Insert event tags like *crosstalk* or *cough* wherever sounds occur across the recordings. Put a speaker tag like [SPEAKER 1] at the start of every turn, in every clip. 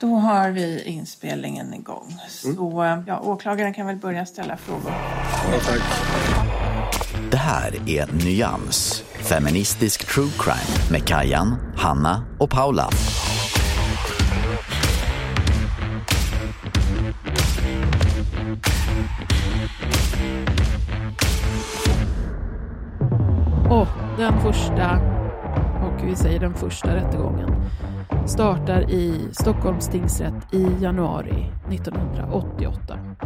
[SPEAKER 1] Då har vi inspelningen igång. Så ja, åklagaren kan väl börja ställa frågor.
[SPEAKER 2] Det här är Nyans, feministisk true crime med Kajan, Hanna och Paula.
[SPEAKER 3] Och den första, och vi säger den första rättegången, startar i Stockholms tingsrätt i januari 1988.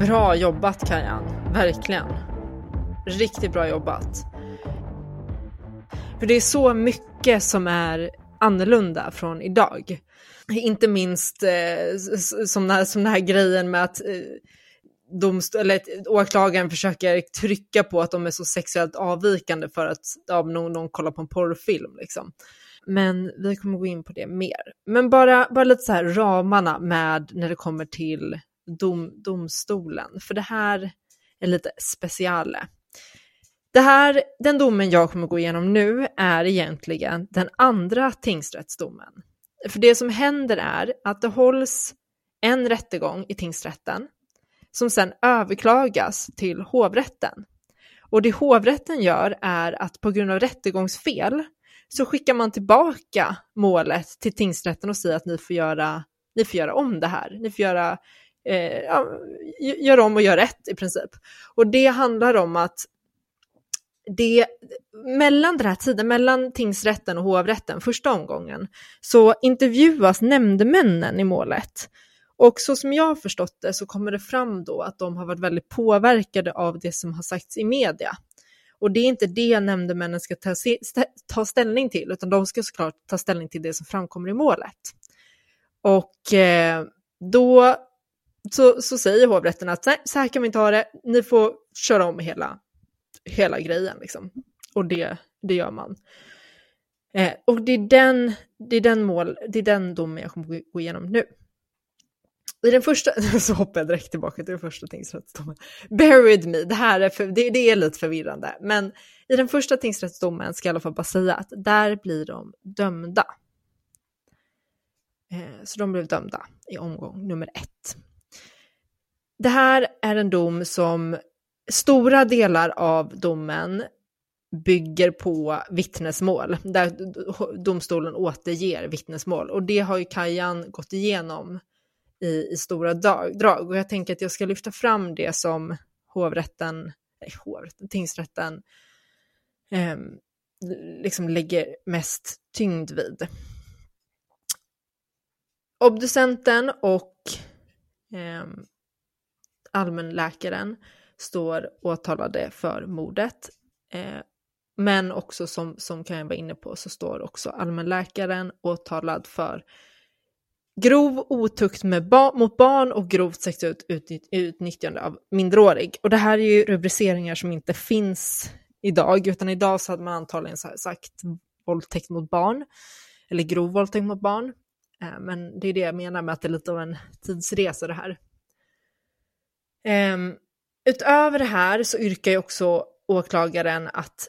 [SPEAKER 4] Bra jobbat Kajan, verkligen. Riktigt bra jobbat. För det är så mycket som är annorlunda från idag. Inte minst eh, som, den här, som den här grejen med att eh, domst- eller åklagaren försöker trycka på att de är så sexuellt avvikande för att ja, någon, någon kollar på en porrfilm. Liksom. Men vi kommer gå in på det mer. Men bara, bara lite så här ramarna med när det kommer till dom, domstolen. För det här är lite speciale. Det här, den domen jag kommer gå igenom nu är egentligen den andra tingsrättsdomen. För det som händer är att det hålls en rättegång i tingsrätten som sen överklagas till hovrätten. Och det hovrätten gör är att på grund av rättegångsfel så skickar man tillbaka målet till tingsrätten och säger att ni får göra, ni får göra om det här. Ni får göra, eh, ja, gör om och göra rätt i princip. Och det handlar om att det, mellan den här tiden, mellan tingsrätten och hovrätten, första omgången, så intervjuas nämndemännen i målet. Och så som jag har förstått det så kommer det fram då att de har varit väldigt påverkade av det som har sagts i media. Och det är inte det nämndemännen ska ta, stä, ta ställning till, utan de ska såklart ta ställning till det som framkommer i målet. Och eh, då så, så säger hovrätten att "Nej, så här kan vi inte ha det, ni får köra om hela, hela grejen. Liksom. Och det, det gör man. Eh, och det är, den, det, är den mål, det är den domen jag kommer gå igenom nu. I den första, *laughs* så hoppar jag direkt tillbaka till den första tingsrättsdomen. Buried me, det här är, för, det, det är lite förvirrande. Men i den första tingsrättsdomen ska jag i alla fall bara säga att där blir de dömda. Eh, så de blev dömda i omgång nummer ett. Det här är en dom som stora delar av domen bygger på vittnesmål, där domstolen återger vittnesmål. Och det har ju Kajan gått igenom i, i stora dag, drag. Och jag tänker att jag ska lyfta fram det som hovrätten, nej, hovrätten tingsrätten, eh, liksom lägger mest tyngd vid. Obducenten och eh, allmänläkaren står åtalade för mordet. Eh, men också som, som kan jag vara inne på så står också allmänläkaren åtalad för grov otukt med ba mot barn och grovt sexuellt utnytt utnyttjande av minderårig. Och det här är ju rubriceringar som inte finns idag, utan idag så hade man antagligen sagt våldtäkt mot barn. eller grov våldtäkt mot barn. Eh, men det är det jag menar med att det är lite av en tidsresa det här. Ehm, utöver det här så yrkar ju också åklagaren att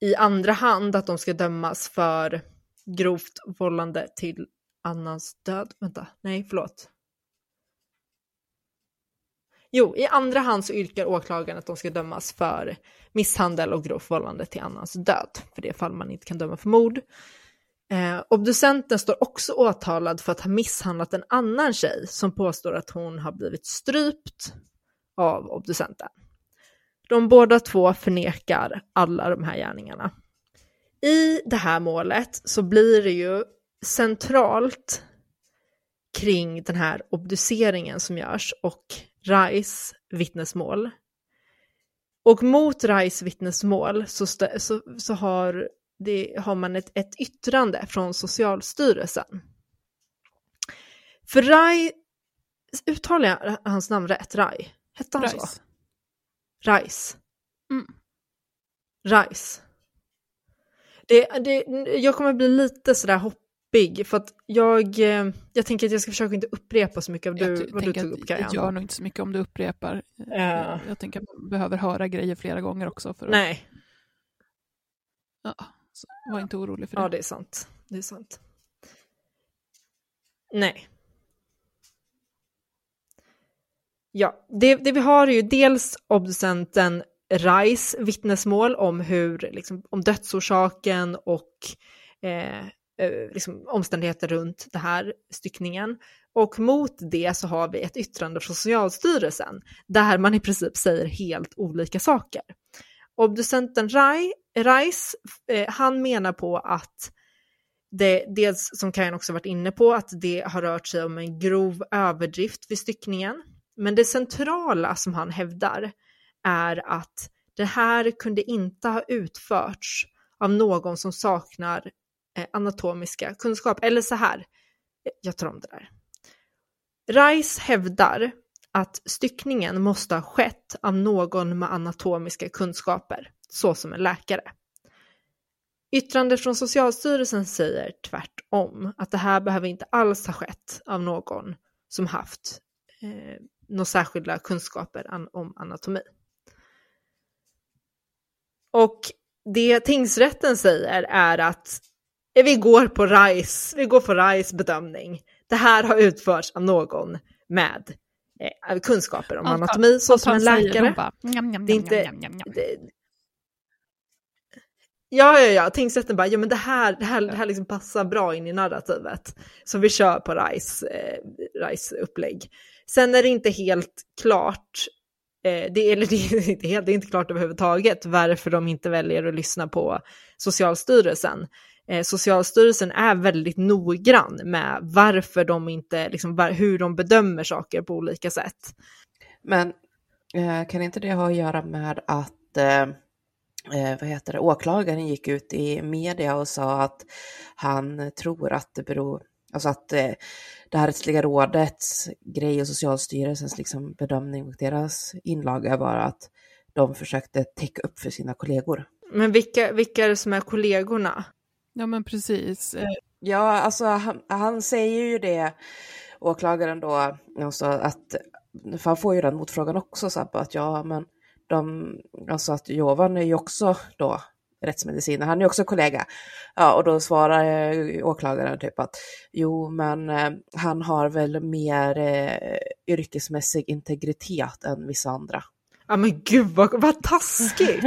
[SPEAKER 4] i andra hand att de ska dömas för grovt vållande till annans död. Vänta, nej förlåt. Jo, i andra hand så yrkar åklagaren att de ska dömas för misshandel och grovt vållande till annans död, för det fall man inte kan döma för mord. Eh, obducenten står också åtalad för att ha misshandlat en annan tjej som påstår att hon har blivit strypt av obducenten. De båda två förnekar alla de här gärningarna. I det här målet så blir det ju centralt kring den här obduceringen som görs och Rais vittnesmål. Och mot Rais vittnesmål så, så, så har, det, har man ett, ett yttrande från Socialstyrelsen. För Rai, uttalar jag hans namn rätt? Rai? Hette han Rice. så? Rais. Mm. Rais. Det, det, jag kommer bli lite sådär hoppig för att jag, eh, jag tänker att jag ska försöka inte upprepa så mycket av du, vad du tog upp Kajan.
[SPEAKER 3] Jag gör nog inte så mycket om du upprepar. Ja. Jag tänker att man behöver höra grejer flera gånger också. För att...
[SPEAKER 4] Nej.
[SPEAKER 3] Ja, så var inte orolig för det.
[SPEAKER 4] Ja, det är sant. Det är sant. Nej. Ja, det, det vi har är ju dels obducenten Rais vittnesmål om hur, liksom, om dödsorsaken och eh, Eh, liksom, omständigheter runt den här styckningen. Och mot det så har vi ett yttrande från Socialstyrelsen där man i princip säger helt olika saker. Obducenten Rai, Rais, eh, han menar på att det, dels som Kajan också varit inne på, att det har rört sig om en grov överdrift vid styckningen. Men det centrala som han hävdar är att det här kunde inte ha utförts av någon som saknar Eh, anatomiska kunskap. Eller så här, jag tar om det där. Rice hävdar att styckningen måste ha skett av någon med anatomiska kunskaper, såsom en läkare. Yttrandet från Socialstyrelsen säger tvärtom, att det här behöver inte alls ha skett av någon som haft eh, några särskilda kunskaper om anatomi. Och det tingsrätten säger är att vi går på RISE, vi går på RISE bedömning. Det här har utförts av någon med eh, kunskaper om anatomi, så som en läkare. Bara, det är inte... Det, ja, ja, ja, tingsrätten bara, ja men det här, det här, det här liksom passar bra in i narrativet. Så vi kör på RISE, eh, RISE upplägg. Sen är det inte helt klart Eh, det, eller det är, inte helt, det är inte klart överhuvudtaget varför de inte väljer att lyssna på Socialstyrelsen. Eh, Socialstyrelsen är väldigt noggrann med varför de inte, liksom, var, hur de bedömer saker på olika sätt.
[SPEAKER 5] Men eh, kan inte det ha att göra med att eh, eh, vad heter det, åklagaren gick ut i media och sa att han tror att det beror, alltså att eh, det här rättsliga rådets grej och Socialstyrelsens liksom bedömning och deras inlaga var att de försökte täcka upp för sina kollegor.
[SPEAKER 4] Men vilka, vilka är det som är kollegorna?
[SPEAKER 3] Ja men precis. Eh,
[SPEAKER 5] ja, alltså han, han säger ju det, åklagaren då, alltså att, för han får ju den motfrågan också, så att ja men de, alltså att Jovan är ju också då rättsmediciner, han är också kollega. Ja, och då svarar eh, åklagaren typ att jo, men eh, han har väl mer eh, yrkesmässig integritet än vissa andra.
[SPEAKER 4] Ja men gud vad, vad taskigt!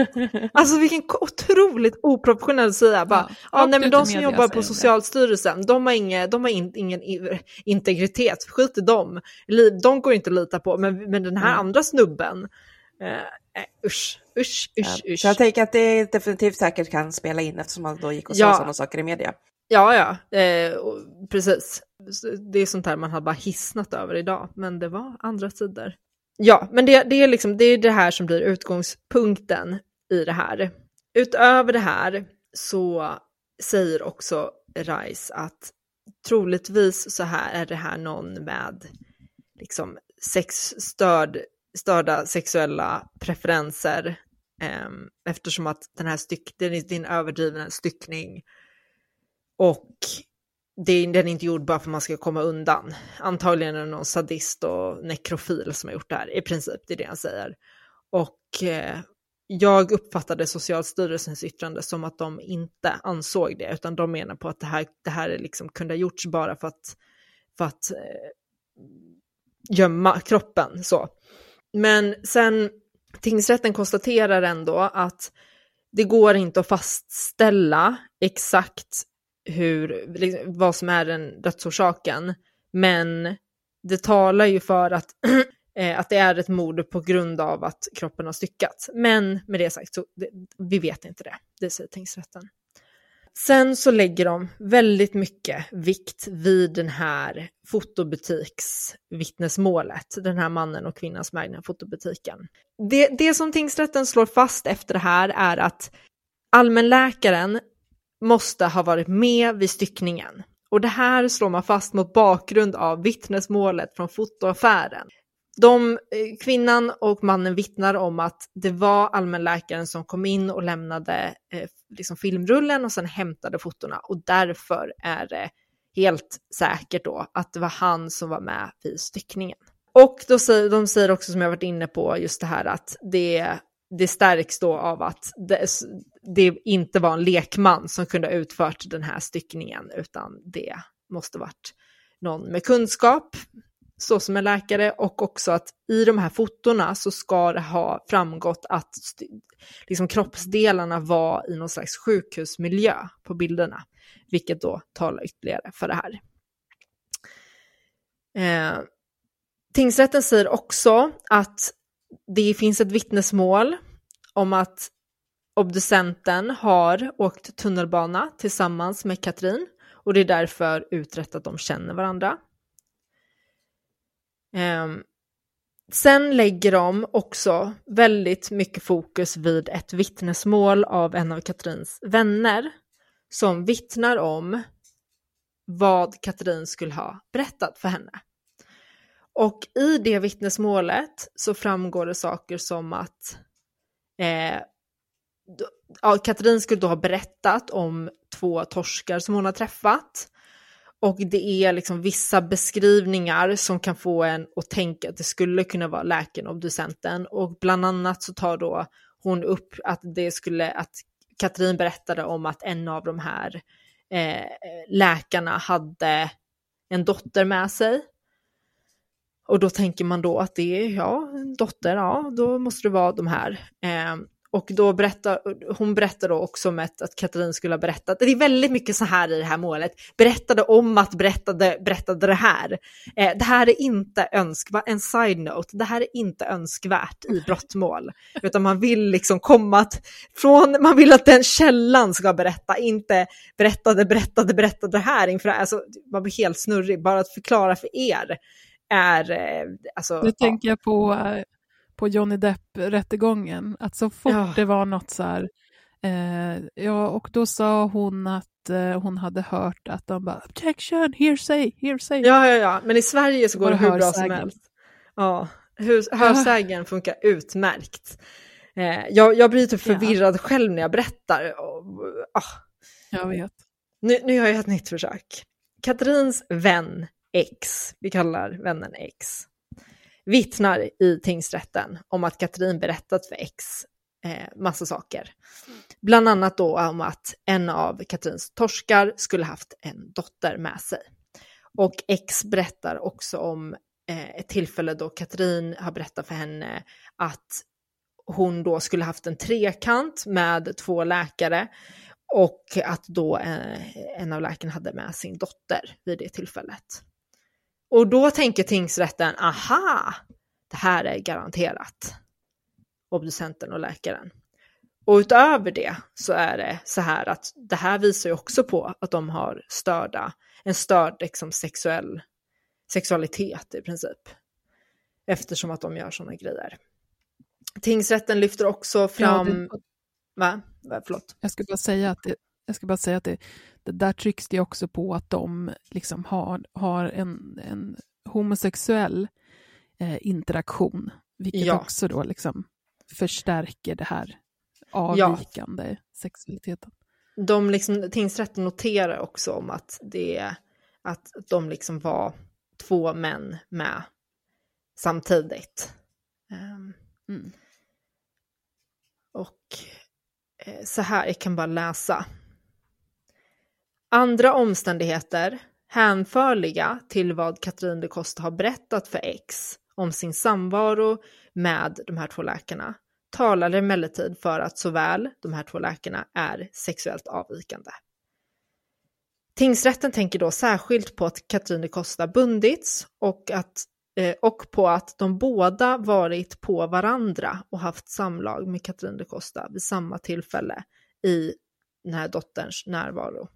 [SPEAKER 4] alltså vilken otroligt oprofessionell sida. Bara, ja, ja, nej, men de som jobbar på Socialstyrelsen, de har, inga, de har in, ingen integritet, skit i dem. De går inte att lita på, men, men den här mm. andra snubben, eh, usch, usch, usch, ja. usch.
[SPEAKER 5] Så jag tänker att det definitivt säkert kan spela in eftersom man då gick och sa ja. sådana saker i media.
[SPEAKER 4] Ja, ja, eh, precis. Det är sånt här man har bara hissnat över idag, men det var andra tider. Ja, men det, det, är liksom, det är det här som blir utgångspunkten i det här. Utöver det här så säger också Rice att troligtvis så här är det här någon med liksom sexstörd, störda sexuella preferenser eh, eftersom att den här styck, det är en överdriven styckning och det, den är inte gjord bara för att man ska komma undan. Antagligen är det någon sadist och nekrofil som har gjort det här, i princip, det är det han säger. Och eh, jag uppfattade Socialstyrelsens yttrande som att de inte ansåg det, utan de menar på att det här, det här liksom kunde ha gjorts bara för att, för att eh, gömma kroppen. Så. Men sen, tingsrätten konstaterar ändå att det går inte att fastställa exakt hur, liksom, vad som är den dödsorsaken, men det talar ju för att *clears throat* eh, att det är ett mord på grund av att kroppen har styckats. Men med det sagt, så det, vi vet inte det. Det säger tingsrätten. Sen så lägger de väldigt mycket vikt vid den här fotobutiksvittnesmålet, den här mannen och kvinnan som äger den här fotobutiken. Det, det som tingsrätten slår fast efter det här är att allmänläkaren måste ha varit med vid styckningen. Och det här slår man fast mot bakgrund av vittnesmålet från fotoaffären. De, eh, kvinnan och mannen vittnar om att det var allmänläkaren som kom in och lämnade eh, liksom filmrullen och sen hämtade fotona och därför är det helt säkert då att det var han som var med vid styckningen. Och då säger, de säger också som jag varit inne på just det här att det, det stärks då av att det, det inte var en lekman som kunde ha utfört den här styckningen utan det måste varit någon med kunskap, så som en läkare och också att i de här fotona så ska det ha framgått att liksom kroppsdelarna var i någon slags sjukhusmiljö på bilderna, vilket då talar ytterligare för det här. Eh, tingsrätten säger också att det finns ett vittnesmål om att obducenten har åkt tunnelbana tillsammans med Katrin och det är därför utrett att de känner varandra. Um, sen lägger de också väldigt mycket fokus vid ett vittnesmål av en av Katrins vänner som vittnar om vad Katrin skulle ha berättat för henne. Och i det vittnesmålet så framgår det saker som att eh, ja, Katrin skulle då ha berättat om två torskar som hon har träffat och det är liksom vissa beskrivningar som kan få en att tänka att det skulle kunna vara läkaren och obducenten. Och bland annat så tar då hon upp att det skulle, att Katrin berättade om att en av de här eh, läkarna hade en dotter med sig. Och då tänker man då att det är, ja, en dotter, ja, då måste det vara de här. Eh, och då berättar, hon berättar då också om ett, att Katrin skulle ha berättat, det är väldigt mycket så här i det här målet, berättade om att berättade, berättade det här. Eh, det här är inte önskvärt, en side-note, det här är inte önskvärt i brottmål. Utan man vill liksom komma att, från, man vill att den källan ska berätta, inte berättade, berättade, berättade det här inför, alltså man blir helt snurrig, bara att förklara för er är, eh, alltså.
[SPEAKER 3] Nu ja. tänker jag på eh, på Johnny Depp-rättegången. Att så fort ja. det var något så här, eh, ja, och då sa hon att eh, hon hade hört att de bara objection, hearsay, hearsay.
[SPEAKER 4] Ja, ja, ja, men i Sverige så går det hur bra som helst. Ja, hörsägen funkar utmärkt. Eh, jag, jag blir typ förvirrad ja. själv när jag berättar. Oh,
[SPEAKER 3] Jag vet.
[SPEAKER 4] Nu, nu gör jag ett nytt försök. Katrins vän X, vi kallar vännen X, vittnar i tingsrätten om att Katrin berättat för X eh, massa saker. Bland annat då om att en av Katrins torskar skulle haft en dotter med sig. Och X berättar också om eh, ett tillfälle då Katrin har berättat för henne att hon då skulle haft en trekant med två läkare och att då eh, en av läkarna hade med sin dotter vid det tillfället. Och då tänker tingsrätten, aha, det här är garanterat obducenten och läkaren. Och utöver det så är det så här att det här visar ju också på att de har störda, en störd liksom sexuell sexualitet i princip. Eftersom att de gör sådana grejer. Tingsrätten lyfter också fram... Ja, det... Va? Förlåt.
[SPEAKER 3] Jag ska bara säga att det, jag ska bara säga att det där trycks det också på att de liksom har, har en, en homosexuell eh, interaktion, vilket ja. också då liksom förstärker det här avvikande ja. sexualiteten.
[SPEAKER 4] De liksom, tingsrätten noterar också om att det Att de liksom var två män med samtidigt. Um, mm. Och eh, så här, jag kan bara läsa. Andra omständigheter hänförliga till vad Katrin de Costa har berättat för X om sin samvaro med de här två läkarna talar emellertid för att såväl de här två läkarna är sexuellt avvikande. Tingsrätten tänker då särskilt på att Katrin de Costa bundits och, att, eh, och på att de båda varit på varandra och haft samlag med Katrin de Costa vid samma tillfälle i den här dotterns närvaro.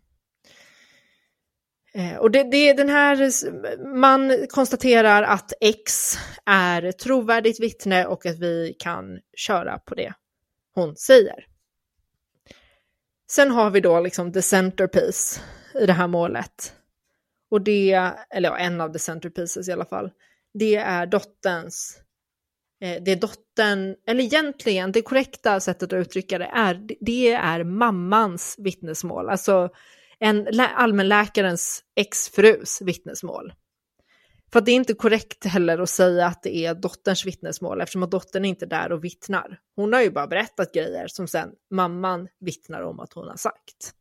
[SPEAKER 4] Eh, och det, det, den här, man konstaterar att X är trovärdigt vittne och att vi kan köra på det hon säger. Sen har vi då liksom the centerpiece i det här målet. Och det, eller ja, en av the centerpieces i alla fall. Det är dotterns, eh, det är dottern, eller egentligen det korrekta sättet att uttrycka det är, det är mammans vittnesmål. Alltså en allmänläkarens exfrus vittnesmål. För det är inte korrekt heller att säga att det är dotterns vittnesmål eftersom att dottern är inte är där och vittnar. Hon har ju bara berättat grejer som sen mamman vittnar om att hon har sagt.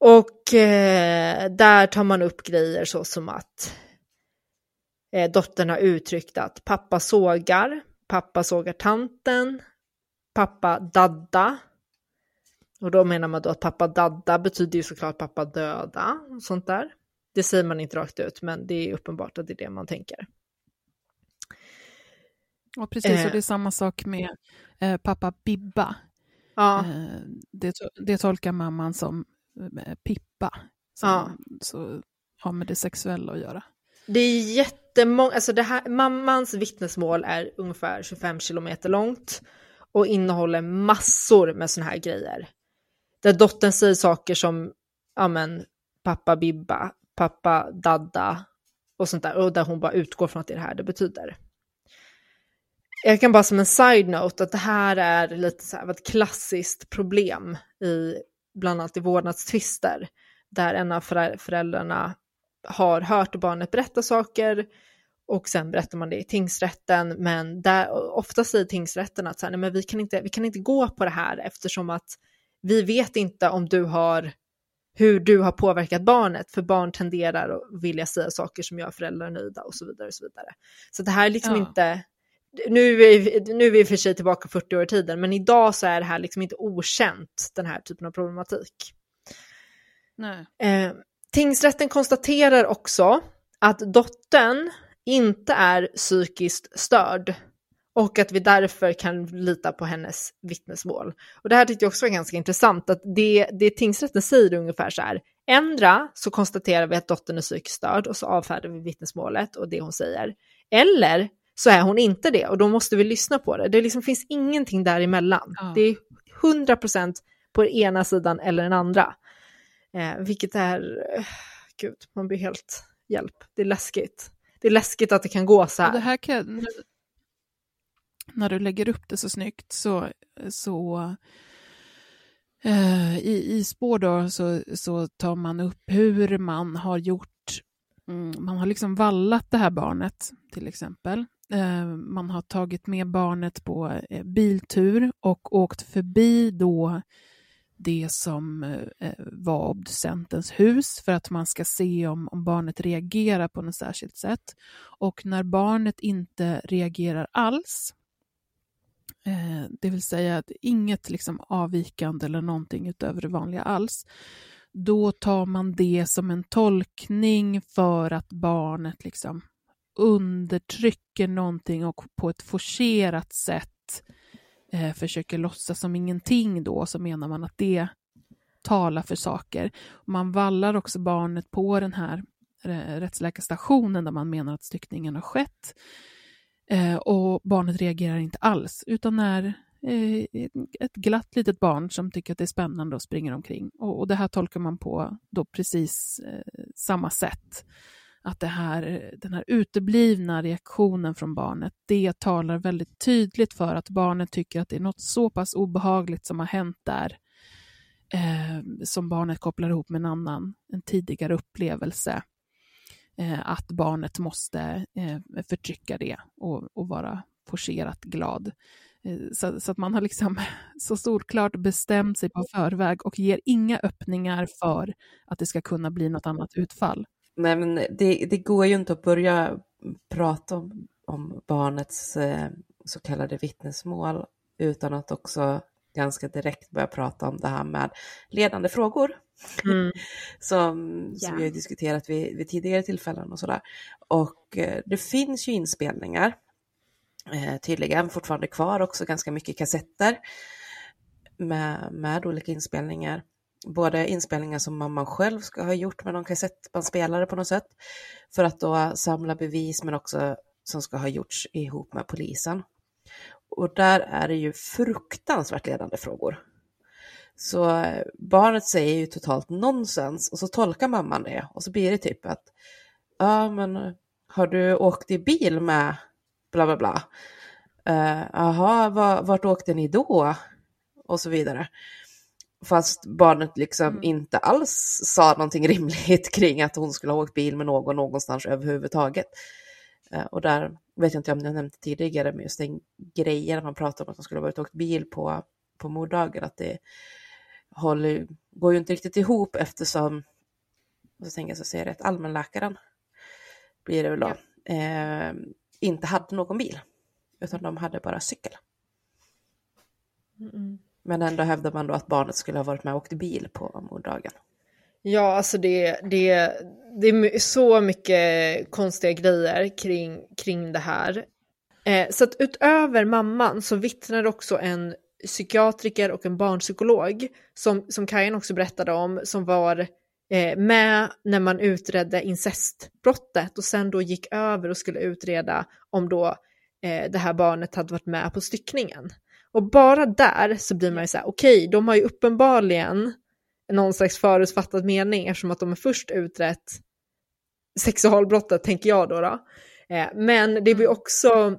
[SPEAKER 4] Och eh, där tar man upp grejer så som att eh, dottern har uttryckt att pappa sågar, pappa sågar tanten, pappa dadda, och då menar man då att pappa dadda betyder ju såklart pappa döda och sånt där. Det säger man inte rakt ut, men det är uppenbart att det är det man tänker.
[SPEAKER 3] Ja, precis, eh. och det är samma sak med eh, pappa Bibba. Ja. Eh, det, det tolkar mamman som eh, Pippa, som ja. så har med det sexuella att göra.
[SPEAKER 4] Det är jättemånga, alltså det här, mammans vittnesmål är ungefär 25 kilometer långt och innehåller massor med sådana här grejer. Där dottern säger saker som, amen, pappa Bibba, pappa Dadda och sånt där. Och där hon bara utgår från att det är det här det betyder. Jag kan bara som en side-note att det här är lite så här ett klassiskt problem i bland annat i vårdnadstvister. Där en av föräldrarna har hört barnet berätta saker och sen berättar man det i tingsrätten. Men där, ofta säger tingsrätten att så här, nej, men vi, kan inte, vi kan inte gå på det här eftersom att vi vet inte om du har hur du har påverkat barnet, för barn tenderar att vilja säga saker som gör föräldrar nöjda och så vidare. Och så vidare. Så det här är liksom ja. inte, nu är, nu är vi för sig tillbaka 40 år i tiden, men idag så är det här liksom inte okänt, den här typen av problematik. Eh, tingsrätten konstaterar också att dottern inte är psykiskt störd och att vi därför kan lita på hennes vittnesmål. Och det här tyckte jag också var ganska intressant, att det, det tingsrätten säger ungefär så här, ändra så konstaterar vi att dottern är psykiskt störd och så avfärdar vi vittnesmålet och det hon säger. Eller så är hon inte det och då måste vi lyssna på det. Det liksom finns ingenting däremellan. Ja. Det är 100% på den ena sidan eller den andra. Eh, vilket är, eh, gud, man blir helt hjälp. Det är läskigt. Det är läskigt att det kan gå så här.
[SPEAKER 3] det här kan, när du lägger upp det så snyggt så, så eh, i, i spår då så, så tar man upp hur man har gjort, mm, man har liksom vallat det här barnet till exempel. Eh, man har tagit med barnet på eh, biltur och åkt förbi då det som eh, var obducentens hus för att man ska se om, om barnet reagerar på något särskilt sätt. Och när barnet inte reagerar alls Eh, det vill säga att inget liksom avvikande eller någonting utöver det vanliga alls. Då tar man det som en tolkning för att barnet liksom undertrycker någonting och på ett forcerat sätt eh, försöker låtsas som ingenting då, så menar man att det talar för saker. Man vallar också barnet på den här eh, rättsläkarstationen där man menar att styckningen har skett. Eh, och barnet reagerar inte alls, utan är eh, ett glatt litet barn som tycker att det är spännande och springer omkring. Och, och det här tolkar man på då precis eh, samma sätt. Att det här, den här uteblivna reaktionen från barnet, det talar väldigt tydligt för att barnet tycker att det är något så pass obehagligt som har hänt där. eh, som barnet kopplar ihop med en annan, en tidigare upplevelse. Eh, att barnet måste eh, förtrycka det och, och vara forcerat glad. Eh, så, så, att man har liksom *laughs* så solklart bestämt sig på förväg och ger inga öppningar för att det ska kunna bli något annat utfall.
[SPEAKER 5] Nej, men det, det går ju inte att börja prata om, om barnets eh, så kallade vittnesmål utan att också ganska direkt börja prata om det här med ledande frågor. Mm. *laughs* som, som yeah. vi har diskuterat vid, vid tidigare tillfällen och sådär. Och eh, det finns ju inspelningar eh, tydligen fortfarande kvar också ganska mycket kassetter med, med olika inspelningar. Både inspelningar som mamman själv ska ha gjort med någon kassettbandspelare på något sätt för att då samla bevis men också som ska ha gjorts ihop med polisen. Och där är det ju fruktansvärt ledande frågor. Så barnet säger ju totalt nonsens och så tolkar mamman det och så blir det typ att ja men har du åkt i bil med bla bla bla. Eh, jaha, uh, vart åkte ni då? Och så vidare. Fast barnet liksom mm. inte alls sa någonting *laughs* rimligt kring att hon skulle ha åkt bil med någon någonstans överhuvudtaget. Uh, och där vet jag inte om jag nämnde tidigare, men just den grejen man pratar om att hon skulle ha varit åkt bil på, på morddagen, att det håller, går ju inte riktigt ihop eftersom, så tänker jag så säger det, att allmänläkaren blir det väl då, ja. eh, inte hade någon bil, utan de hade bara cykel. Mm. Men ändå hävdar man då att barnet skulle ha varit med och åkt bil på morddagen.
[SPEAKER 4] Ja, alltså det, det, det är så mycket konstiga grejer kring, kring det här. Eh, så att utöver mamman så vittnar också en psykiatriker och en barnpsykolog som, som Kajan också berättade om, som var eh, med när man utredde incestbrottet och sen då gick över och skulle utreda om då eh, det här barnet hade varit med på styckningen. Och bara där så blir man ju så här, okej, okay, de har ju uppenbarligen någon slags förutfattad mening eftersom att de har först utrett sexualbrottet, tänker jag då. då. Eh, men det blir mm. också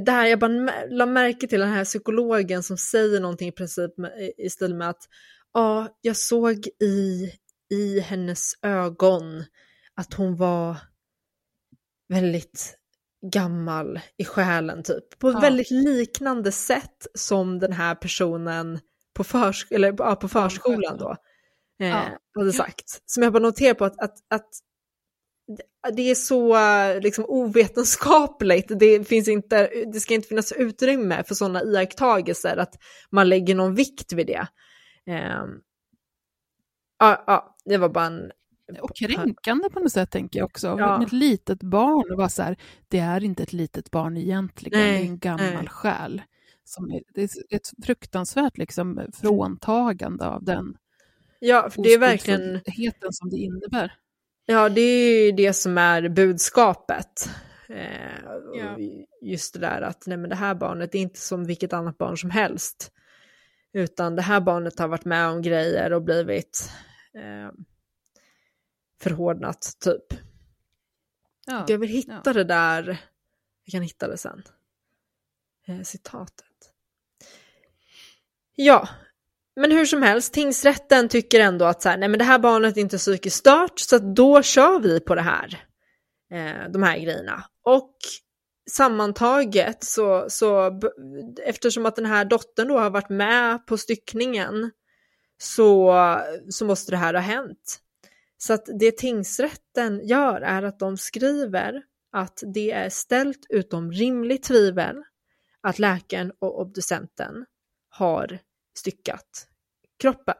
[SPEAKER 4] där jag bara la märke till den här psykologen som säger någonting i princip i stil med att ja, jag såg i, i hennes ögon att hon var väldigt gammal i själen typ. På ja. väldigt liknande sätt som den här personen på, förs eller, ja, på förskolan då eh, ja. hade sagt. Som jag bara noterar på att, att, att det är så liksom, ovetenskapligt. Det, finns inte, det ska inte finnas utrymme för sådana iakttagelser, att man lägger någon vikt vid det. Um, ja, ja, det var bara en...
[SPEAKER 3] Och kränkande på något sätt tänker jag också. Ja. Med ett litet barn, och bara så här, det är inte ett litet barn egentligen, nej, det är en gammal nej. själ. Som är, det är ett fruktansvärt liksom, fråntagande av den
[SPEAKER 4] Ja, för det är verkligen...
[SPEAKER 3] som det innebär.
[SPEAKER 4] Ja, det är ju det som är budskapet. Eh, ja. Just det där att nej, men det här barnet är inte som vilket annat barn som helst. Utan det här barnet har varit med om grejer och blivit eh, förhårdnat typ. Ja. Jag vill hitta ja. det där, jag kan hitta det sen. Eh, citatet. Ja, men hur som helst, tingsrätten tycker ändå att så här, nej men det här barnet är inte psykiskt stört så att då kör vi på det här. Eh, de här grejerna. Och sammantaget så, så eftersom att den här dottern då har varit med på styckningen så, så måste det här ha hänt. Så att det tingsrätten gör är att de skriver att det är ställt utom rimligt tvivel att läkaren och obducenten har styckat kroppen.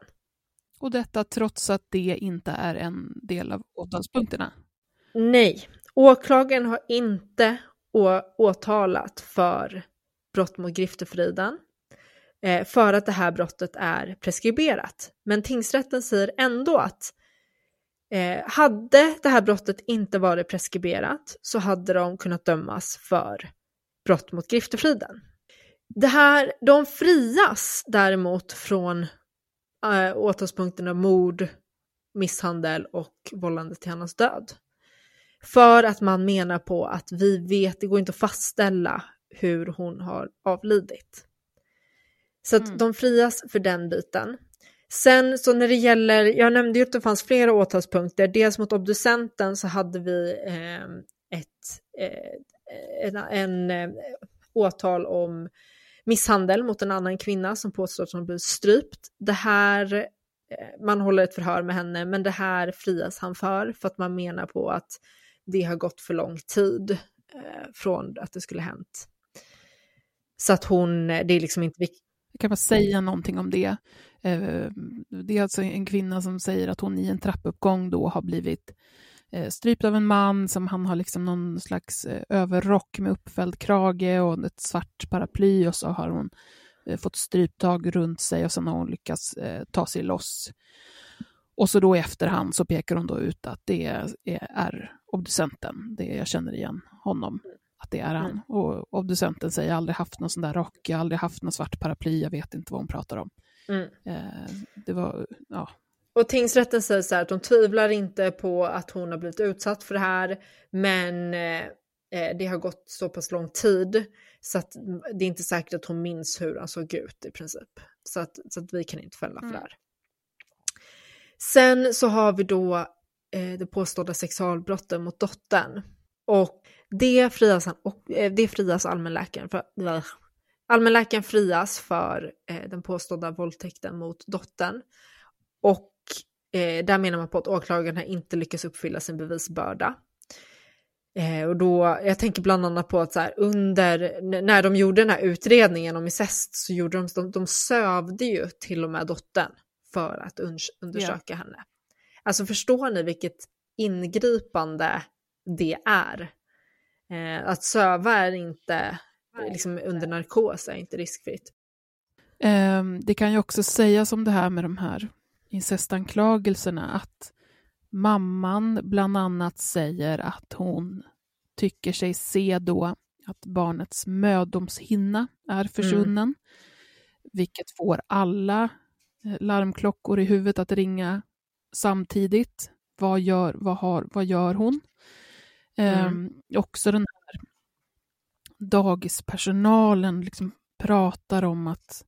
[SPEAKER 3] Och detta trots att det inte är en del av åtalspunkterna?
[SPEAKER 4] Nej, åklagaren har inte åtalat för brott mot griftefriden eh, för att det här brottet är preskriberat. Men tingsrätten säger ändå att eh, hade det här brottet inte varit preskriberat så hade de kunnat dömas för brott mot griftefriden. Det här, de frias däremot från äh, åtalspunkterna mord, misshandel och vållande till annans död. För att man menar på att vi vet, det går inte att fastställa hur hon har avlidit. Så att mm. de frias för den biten. Sen så när det gäller, jag nämnde ju att det fanns flera åtalspunkter, dels mot obducenten så hade vi eh, ett, eh, en, en eh, åtal om misshandel mot en annan kvinna som påstår att hon blivit strypt. Det här, eh, man håller ett förhör med henne, men det här frias han för, för att man menar på att det har gått för lång tid eh, från att det skulle hänt. Så att hon, eh, det är liksom inte viktigt.
[SPEAKER 3] Jag kan bara säga någonting om det. Det är alltså en kvinna som säger att hon i en trappuppgång då har blivit strypt av en man som han har liksom någon slags eh, överrock med uppfälld krage och ett svart paraply och så har hon fått stryptag runt sig och sen har hon lyckats ta sig loss. Och så då i efterhand så pekar hon då ut att det är, är obducenten, det jag känner igen honom att det är han. Mm. Och obducenten säger, jag har aldrig haft någon sån där rock, jag har aldrig haft någon svart paraply, jag vet inte vad hon pratar om. Mm. Eh, det var, ja.
[SPEAKER 4] Och tingsrätten säger så här att de tvivlar inte på att hon har blivit utsatt för det här, men eh, eh, det har gått så pass lång tid så att det är inte säkert att hon minns hur han såg ut i princip. Så att, så att vi kan inte fälla för mm. det här. Sen så har vi då eh, det påstådda sexualbrotten mot dottern. Och det frias, och, eh, det frias allmänläkaren för. Allmänläkaren frias för eh, den påstådda våldtäkten mot dottern. Och eh, där menar man på att åklagaren inte lyckats uppfylla sin bevisbörda. Eh, och då, jag tänker bland annat på att så här, under, när de gjorde den här utredningen om incest så gjorde de, de, de sövde ju till och med dottern för att undersöka ja. henne. Alltså förstår ni vilket ingripande det är? Eh, att söva är inte, liksom under narkos är inte riskfritt.
[SPEAKER 3] Eh, det kan ju också sägas om det här med de här incestanklagelserna att mamman bland annat säger att hon tycker sig se då att barnets mödomshinna är försvunnen, mm. vilket får alla eh, larmklockor i huvudet att ringa samtidigt. Vad gör, vad har, vad gör hon? Mm. Eh, också den här dagispersonalen liksom pratar om att ehm,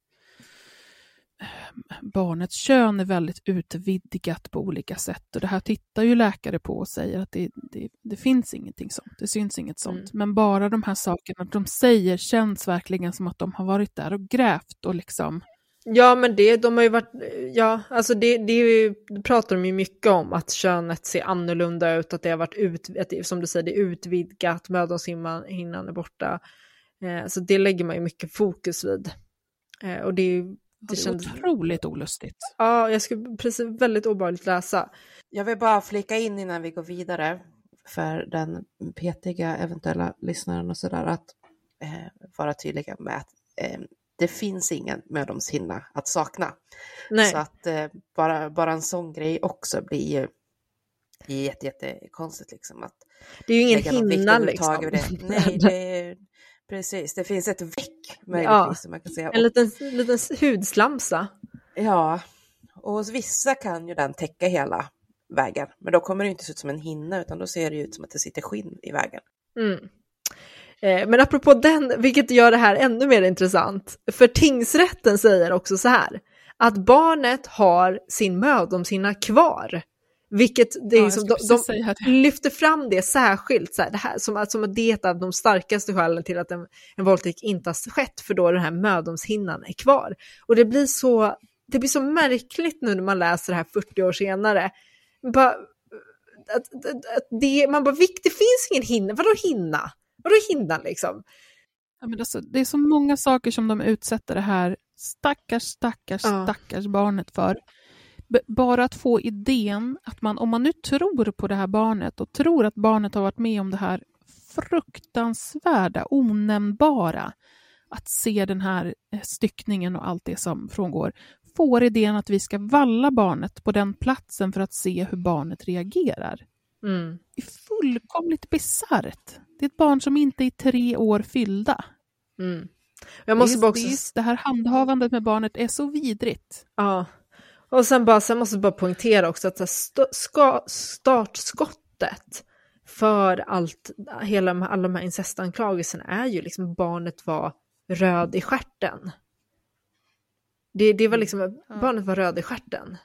[SPEAKER 3] barnets kön är väldigt utvidgat på olika sätt. Och det här tittar ju läkare på och säger att det, det, det finns ingenting sånt, det syns inget sånt. Mm. Men bara de här sakerna de säger känns verkligen som att de har varit där och grävt och liksom
[SPEAKER 4] Ja, men det, de har ju varit, ja, alltså det, det, ju, det pratar de ju mycket om, att könet ser annorlunda ut, att det har varit ut, att det, som du säger, det är utvidgat, mödomshinnan är borta. Eh, så det lägger man ju mycket fokus vid. Eh, och det är ju
[SPEAKER 3] det, är otroligt olustigt.
[SPEAKER 4] Ja, jag skulle precis väldigt obehagligt läsa.
[SPEAKER 5] Jag vill bara flika in innan vi går vidare för den petiga eventuella lyssnaren och sådär att eh, vara tydliga med att eh, det finns ingen mödomshinna att sakna. Nej. Så att eh, bara, bara en sån grej också blir ju jätte, jättekonstigt liksom. Att
[SPEAKER 4] det är ju ingen hinna liksom.
[SPEAKER 5] Det. Nej, det är, precis. Det finns ett väck möjligtvis. Ja, man kan säga.
[SPEAKER 4] En liten, liten hudslamsa.
[SPEAKER 5] Ja, och hos vissa kan ju den täcka hela vägen. Men då kommer det inte se ut som en hinna utan då ser det ut som att det sitter skinn i vägen.
[SPEAKER 4] Mm. Eh, men apropå den, vilket gör det här ännu mer intressant, för tingsrätten säger också så här, att barnet har sin mödomshinna kvar. Vilket det är ja, som, de, de lyfter fram det särskilt, så här, det här, som, som att det är de starkaste skälen till att en, en våldtäkt inte har skett, för då den här mödomshinnan är kvar. Och det blir så, det blir så märkligt nu när man läser det här 40 år senare. Bara, att, att, att det, man bara, det finns ingen hinna, vadå hinna? Vadå hinnan liksom?
[SPEAKER 3] Ja, men alltså, det är så många saker som de utsätter det här stackars, stackars, ja. stackars barnet för. Bara att få idén att man, om man nu tror på det här barnet och tror att barnet har varit med om det här fruktansvärda, onämnbara, att se den här eh, styckningen och allt det som frångår, får idén att vi ska valla barnet på den platsen för att se hur barnet reagerar. Mm. Det är fullkomligt bisarrt. Det är ett barn som inte är tre år fyllda. Mm. Jag måste det, är, också... det, det här handhavandet med barnet är så vidrigt.
[SPEAKER 4] Ja. Och sen, bara, sen måste jag bara poängtera också att st ska, startskottet för allt, hela, alla de här incestanklagelserna är ju liksom barnet var röd i skärten. Det, det var liksom, barnet var röd i stjärten.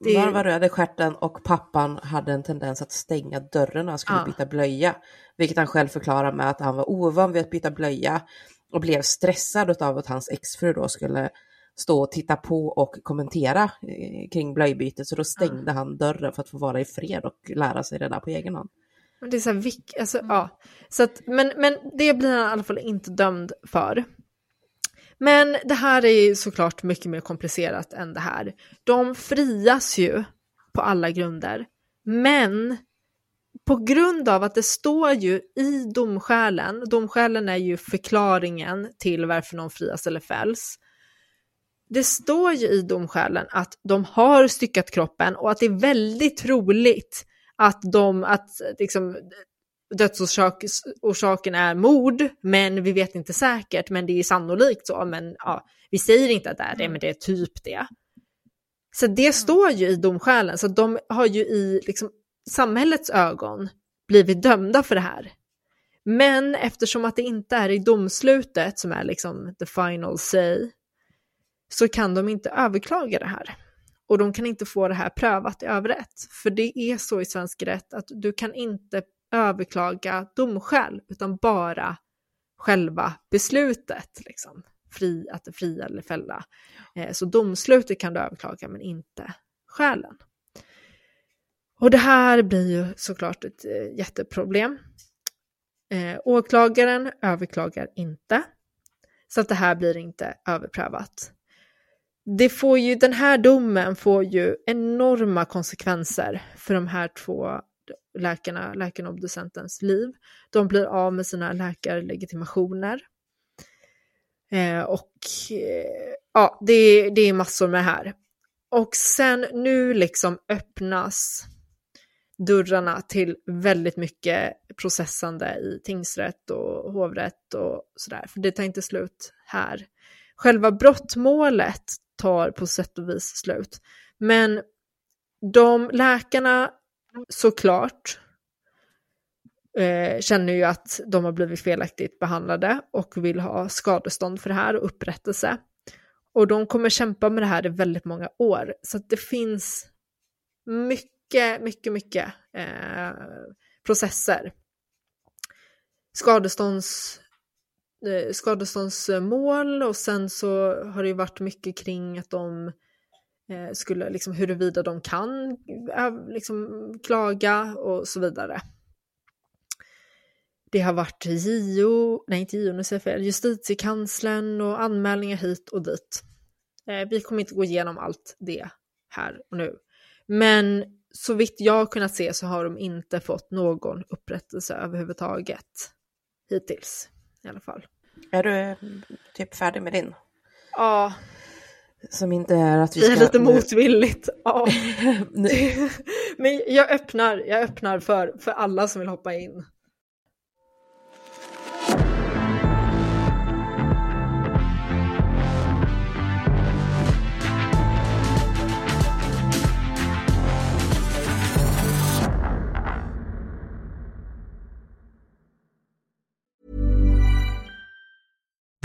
[SPEAKER 5] Det... Barnet var röd i stjärten och pappan hade en tendens att stänga dörren när han skulle ja. byta blöja. Vilket han själv förklarar med att han var ovan vid att byta blöja och blev stressad av att hans exfru då skulle stå och titta på och kommentera eh, kring blöjbytet. Så då stängde ja. han dörren för att få vara i fred och lära sig det där på egen hand.
[SPEAKER 4] Det är så här, vilk, alltså, ja. så att, men, men det blir han i alla fall inte dömd för. Men det här är ju såklart mycket mer komplicerat än det här. De frias ju på alla grunder. Men på grund av att det står ju i domskälen, domskälen är ju förklaringen till varför någon frias eller fälls. Det står ju i domskälen att de har styckat kroppen och att det är väldigt troligt att de, att liksom, dödsorsaken är mord, men vi vet inte säkert, men det är sannolikt så, men ja, vi säger inte att det är det, men det är typ det. Så det står ju i domskälen, så de har ju i liksom, samhällets ögon blivit dömda för det här. Men eftersom att det inte är i domslutet som är liksom the final say, så kan de inte överklaga det här. Och de kan inte få det här prövat i överrätt. För det är så i svensk rätt att du kan inte överklaga domskäl, utan bara själva beslutet, liksom, fri, att fria eller fälla. Eh, så domslutet kan du överklaga, men inte skälen. Och det här blir ju såklart ett eh, jätteproblem. Eh, åklagaren överklagar inte, så att det här blir inte överprövat. Det får ju, den här domen får ju enorma konsekvenser för de här två läkarna, läkaren och obducentens liv. De blir av med sina läkarlegitimationer. Eh, och eh, ja, det, det är massor med det här. Och sen nu liksom öppnas dörrarna till väldigt mycket processande i tingsrätt och hovrätt och sådär. För det tar inte slut här. Själva brottmålet tar på sätt och vis slut. Men de läkarna såklart eh, känner ju att de har blivit felaktigt behandlade och vill ha skadestånd för det här och upprättelse. Och de kommer kämpa med det här i väldigt många år. Så att det finns mycket, mycket, mycket eh, processer. Skadestånds, Eh, skadeståndsmål och sen så har det ju varit mycket kring att de eh, skulle, liksom, huruvida de kan eh, liksom, klaga och så vidare. Det har varit JO, nej inte JO, nu säger jag fel, justitiekanslern och anmälningar hit och dit. Vi kommer inte gå igenom allt det här och nu. Men så vitt jag har kunnat se så har de inte fått någon upprättelse överhuvudtaget hittills i alla fall.
[SPEAKER 5] Är du typ färdig med din?
[SPEAKER 4] Ja,
[SPEAKER 5] som inte är att vi ska...
[SPEAKER 4] Det är lite motvilligt. Ja. *laughs* *laughs* Men jag öppnar, jag öppnar för, för alla som vill hoppa in.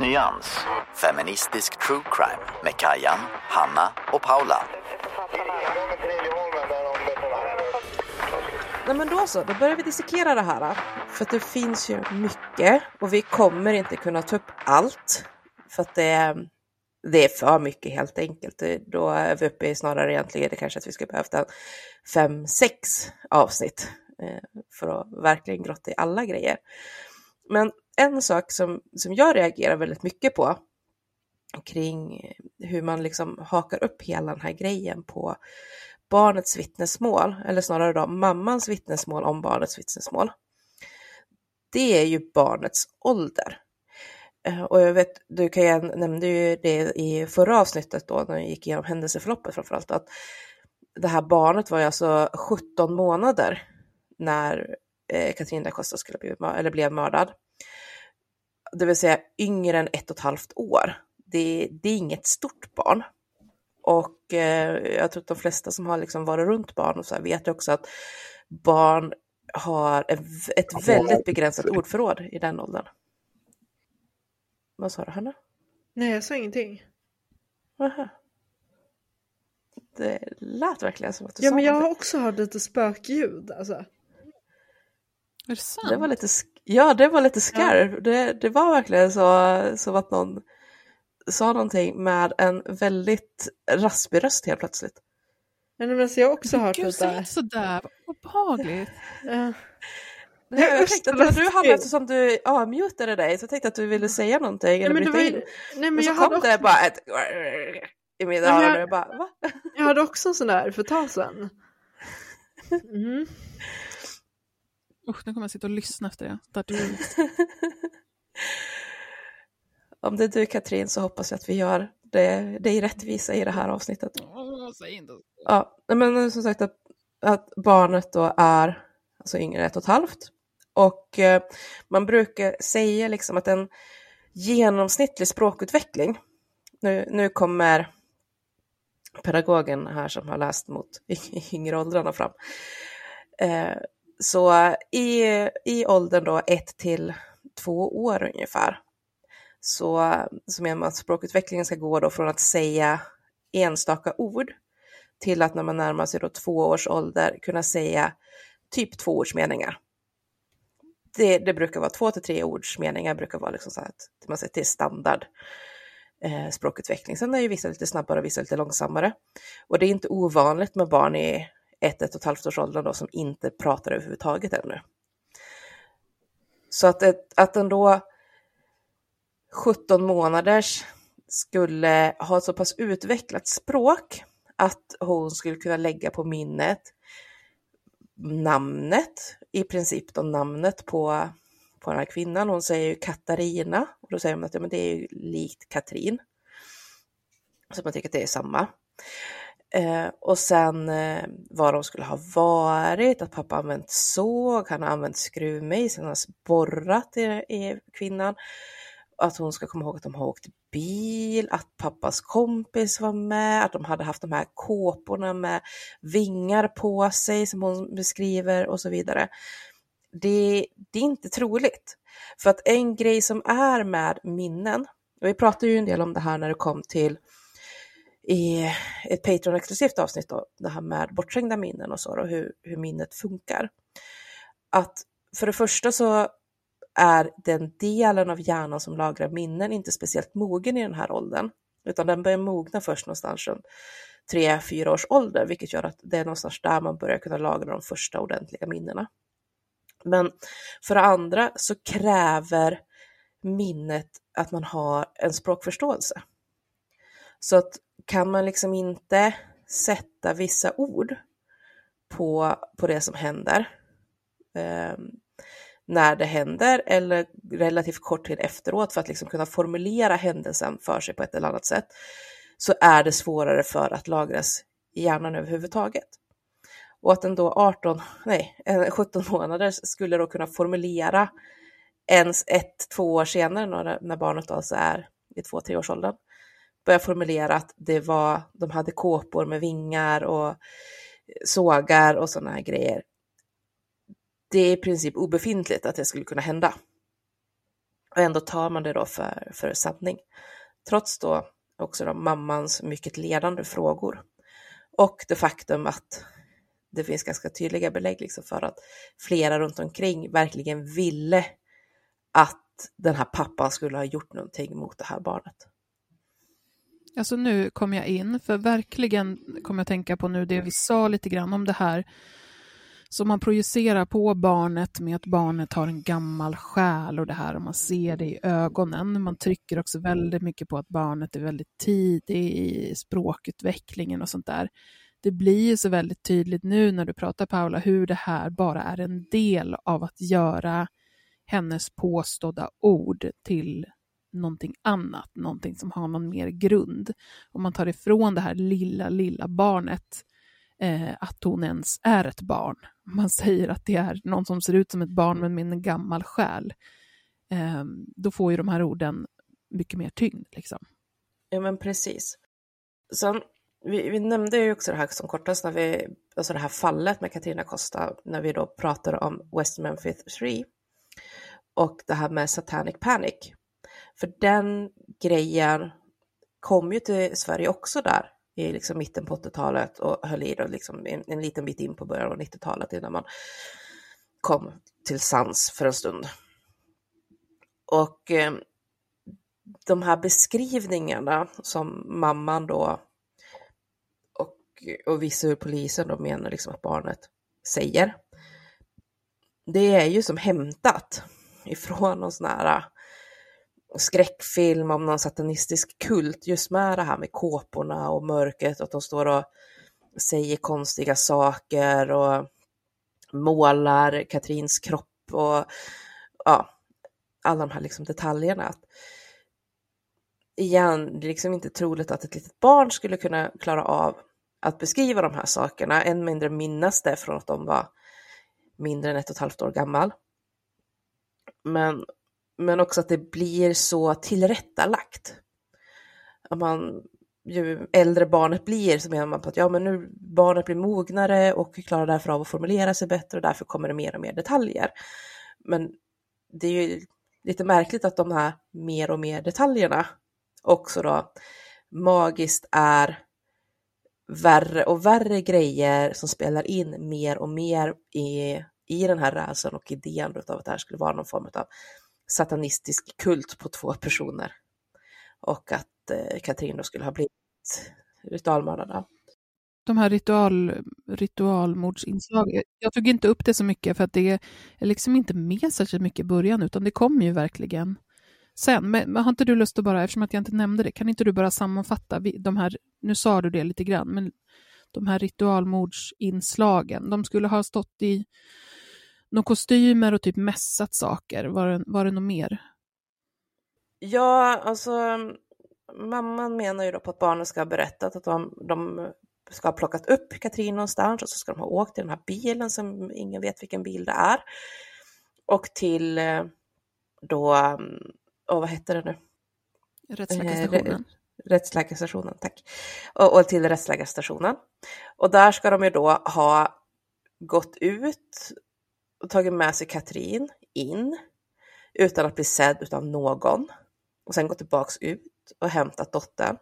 [SPEAKER 2] Nyans, feministisk true crime med Kajan, Hanna och Paula.
[SPEAKER 5] nej men då så, då börjar vi dissekera det här. För att det finns ju mycket och vi kommer inte kunna ta upp allt. För att det, det är för mycket helt enkelt. Då är vi uppe i snarare egentligen det kanske att vi ska behövt fem, sex avsnitt eh, för att verkligen grotta i alla grejer. Men en sak som, som jag reagerar väldigt mycket på kring hur man liksom hakar upp hela den här grejen på barnets vittnesmål, eller snarare då mammans vittnesmål om barnets vittnesmål. Det är ju barnets ålder. Eh, och jag vet, du Kajan nämnde ju det i förra avsnittet då, när vi gick igenom händelseförloppet framförallt, att det här barnet var ju alltså 17 månader när eh, Katrin da Costa skulle bli, eller blev mördad. Det vill säga yngre än ett och ett halvt år. Det, det är inget stort barn. Och eh, jag tror att de flesta som har liksom varit runt barn och så här vet också att barn har ett väldigt begränsat ordförråd i den åldern. Vad sa du Hanna?
[SPEAKER 4] Nej, jag sa ingenting.
[SPEAKER 5] Aha. Det lät verkligen som att du
[SPEAKER 4] ja,
[SPEAKER 5] sa
[SPEAKER 4] men jag har också hört lite spökljud. Alltså.
[SPEAKER 3] Är det sant?
[SPEAKER 5] Det var lite, ja, det var lite skarv. Ja. Det, det var verkligen så som att någon sa någonting med en väldigt raspig röst helt plötsligt.
[SPEAKER 4] Men alltså, jag har också hört
[SPEAKER 3] Gud,
[SPEAKER 4] lite.
[SPEAKER 3] säg inte sådär, obehagligt.
[SPEAKER 4] Ja.
[SPEAKER 5] Nej, jag tänkte att det var du Hanna, eftersom du avmutade dig, så jag tänkte att du ville säga någonting eller
[SPEAKER 4] men det
[SPEAKER 5] bryta
[SPEAKER 4] var ju-
[SPEAKER 5] in.
[SPEAKER 4] nej, men
[SPEAKER 5] men så
[SPEAKER 4] jag
[SPEAKER 5] kom
[SPEAKER 4] hade
[SPEAKER 5] det
[SPEAKER 4] också-
[SPEAKER 5] bara ett i mina
[SPEAKER 4] Nej,
[SPEAKER 5] öron
[SPEAKER 4] jag-
[SPEAKER 5] och jag bara va?
[SPEAKER 4] Jag hade också en sån där för ett tag sedan. *laughs* Mm.
[SPEAKER 3] Usch, nu kommer jag sitta och lyssna efter det. Du... *laughs*
[SPEAKER 5] Om det är du Katrin så hoppas jag att vi gör det, det är rättvisa i det här avsnittet.
[SPEAKER 3] Säg.
[SPEAKER 5] Ja, men som sagt att, att barnet då är alltså yngre ett och ett halvt. Och eh, man brukar säga liksom att en genomsnittlig språkutveckling, nu, nu kommer pedagogen här som har läst mot *laughs* yngre åldrarna fram. Eh, så i, i åldern då ett till två år ungefär så, så menar man att språkutvecklingen ska gå då från att säga enstaka ord till att när man närmar sig då två års ålder kunna säga typ tvåordsmeningar. Det, det brukar vara två till tre ordsmeningar brukar vara liksom så här att man säger till standard eh, språkutveckling. Sen är ju vissa lite snabbare och vissa lite långsammare. Och det är inte ovanligt med barn i ett, ett och ett halvt års ålder då som inte pratar överhuvudtaget ännu. Så att, ett, att en då 17 månaders skulle ha ett så pass utvecklat språk att hon skulle kunna lägga på minnet namnet, i princip då namnet på, på den här kvinnan. Hon säger ju Katarina och då säger hon att ja, men det är ju likt Katrin. Så man tycker att det är samma. Eh, och sen eh, vad de skulle ha varit, att pappa använt såg, han har använt skruvmejsel, han har borrat i, i kvinnan. Att hon ska komma ihåg att de har åkt bil, att pappas kompis var med, att de hade haft de här kåporna med vingar på sig som hon beskriver och så vidare. Det, det är inte troligt. För att en grej som är med minnen, och vi pratade ju en del om det här när det kom till i ett Patreon-exklusivt avsnitt då, det här med bortträngda minnen och så och hur, hur minnet funkar. Att för det första så är den delen av hjärnan som lagrar minnen inte speciellt mogen i den här åldern, utan den börjar mogna först någonstans runt 3-4 års ålder, vilket gör att det är någonstans där man börjar kunna lagra de första ordentliga minnena. Men för det andra så kräver minnet att man har en språkförståelse. Så att kan man liksom inte sätta vissa ord på, på det som händer eh, när det händer eller relativt kort tid efteråt för att liksom kunna formulera händelsen för sig på ett eller annat sätt så är det svårare för att lagras i hjärnan överhuvudtaget. Och att en då 18, nej, 17 månader skulle då kunna formulera ens ett, två år senare när, när barnet alltså är i två, tre började börja formulera att det var, de hade kåpor med vingar och sågar och sådana här grejer. Det är i princip obefintligt att det skulle kunna hända. Och ändå tar man det då för, för sanning. Trots då också då mammans mycket ledande frågor. Och det faktum att det finns ganska tydliga belägg liksom för att flera runt omkring verkligen ville att den här pappan skulle ha gjort någonting mot det här barnet.
[SPEAKER 3] Alltså nu kom jag in, för verkligen kom jag tänka på nu det vi sa lite grann om det här som man projicerar på barnet med att barnet har en gammal själ och det här och man ser det i ögonen. Man trycker också väldigt mycket på att barnet är väldigt tidig i språkutvecklingen och sånt där. Det blir ju så väldigt tydligt nu när du pratar Paula hur det här bara är en del av att göra hennes påstådda ord till någonting annat, någonting som har någon mer grund. Om man tar ifrån det här lilla, lilla barnet eh, att hon ens är ett barn. Man säger att det är någon som ser ut som ett barn men med en gammal själ. Eh, då får ju de här orden mycket mer tyngd. Liksom.
[SPEAKER 5] Ja, men precis. Sen, vi, vi nämnde ju också det här som kortast, när vi, alltså det här fallet med Katarina Costa, när vi då pratade om West Memphis 3 och det här med Satanic Panic. För den grejen kom ju till Sverige också där i liksom mitten på 80-talet och höll i då liksom en, en liten bit in på början av 90-talet innan man kom till sans för en stund. Och eh, de här beskrivningarna som mamman då och, och vissa ur polisen då menar liksom att barnet säger. Det är ju som hämtat *laughs* ifrån någon sån här skräckfilm om någon satanistisk kult just med det här med kåporna och mörkret och att de står och säger konstiga saker och målar Katrins kropp och ja, alla de här liksom detaljerna. Igen, det är liksom inte troligt att ett litet barn skulle kunna klara av att beskriva de här sakerna, än mindre minnas det från att de var mindre än ett och ett halvt år gammal. Men men också att det blir så tillrättalagt. Att man, ju äldre barnet blir så menar man på att ja, men nu barnet blir mognare och klarar därför av att formulera sig bättre och därför kommer det mer och mer detaljer. Men det är ju lite märkligt att de här mer och mer detaljerna också då magiskt är värre och värre grejer som spelar in mer och mer i, i den här rädslan och idén av att det här skulle vara någon form av satanistisk kult på två personer. Och att eh, Katrin då skulle ha blivit ritualmördad.
[SPEAKER 3] De här ritual, ritualmordsinslagen, jag tog inte upp det så mycket för att det är liksom inte med särskilt mycket i början utan det kommer ju verkligen sen. Men, men har inte du lust att bara, eftersom att jag inte nämnde det, kan inte du bara sammanfatta de här, nu sa du det lite grann, men de här ritualmordsinslagen, de skulle ha stått i några kostymer och typ mässat saker. Var det, var det något mer?
[SPEAKER 5] Ja, alltså mamman menar ju då på att barnen ska ha berättat att de, de ska ha plockat upp Katrin någonstans och så ska de ha åkt i den här bilen som ingen vet vilken bil det är. Och till eh, då, och vad heter det nu?
[SPEAKER 3] Rättsläkarstationen.
[SPEAKER 5] Rättsläkarstationen, tack. Och, och till rättsläkarstationen. Och där ska de ju då ha gått ut och tagit med sig Katrin in utan att bli sedd av någon och sen gått tillbaks ut och hämtat dottern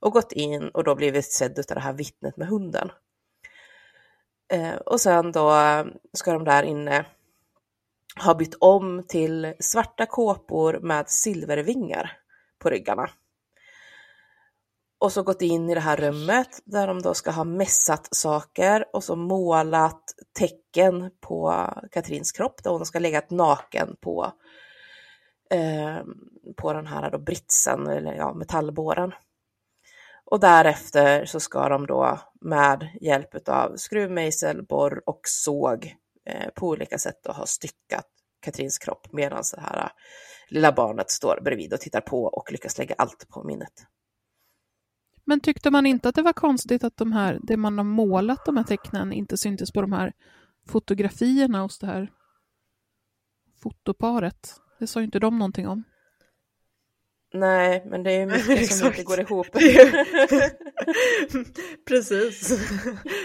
[SPEAKER 5] och gått in och då blivit sedd av det här vittnet med hunden. Eh, och sen då eh, ska de där inne ha bytt om till svarta kåpor med silvervingar på ryggarna och så gått in i det här rummet där de då ska ha mässat saker och så målat tecken på Katrins kropp där hon ska legat naken på, eh, på den här då britsen, eller ja, metallbåren. Och därefter så ska de då med hjälp av skruvmejsel, borr och såg eh, på olika sätt då ha styckat Katrins kropp medan det här eh, lilla barnet står bredvid och tittar på och lyckas lägga allt på minnet.
[SPEAKER 3] Men tyckte man inte att det var konstigt att de här, det man har målat de här tecknen inte syntes på de här fotografierna hos det här fotoparet? Det sa ju inte de någonting om.
[SPEAKER 5] Nej, men det är mycket som *laughs* inte går ihop. *laughs*
[SPEAKER 4] Precis.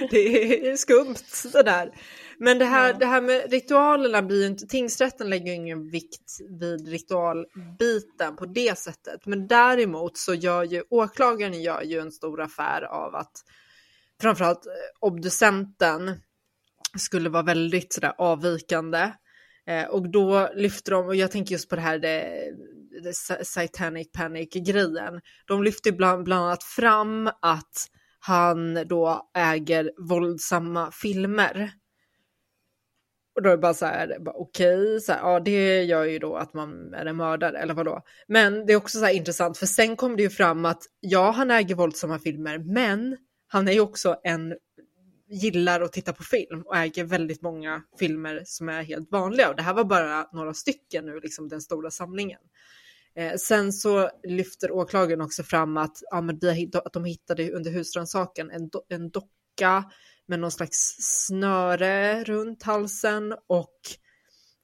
[SPEAKER 4] Det är skumt det där. Men det här, ja. det här med ritualerna blir ju inte, tingsrätten lägger ju ingen vikt vid ritualbiten på det sättet. Men däremot så gör ju åklagaren gör ju en stor affär av att framförallt eh, obducenten skulle vara väldigt sådär avvikande. Eh, och då lyfter de, och jag tänker just på det här det, det Satanic Panic-grejen. De lyfter bland, bland annat fram att han då äger våldsamma filmer. Och då är det bara så här, okej, okay, ja det gör ju då att man är en mördare eller vadå. Men det är också så här intressant för sen kom det ju fram att ja, han äger våldsamma filmer, men han är ju också en gillar att titta på film och äger väldigt många filmer som är helt vanliga. Och det här var bara några stycken nu, liksom den stora samlingen. Eh, sen så lyfter åklagaren också fram att, ja, men de, att de hittade under husrannsakan en, do, en docka med någon slags snöre runt halsen och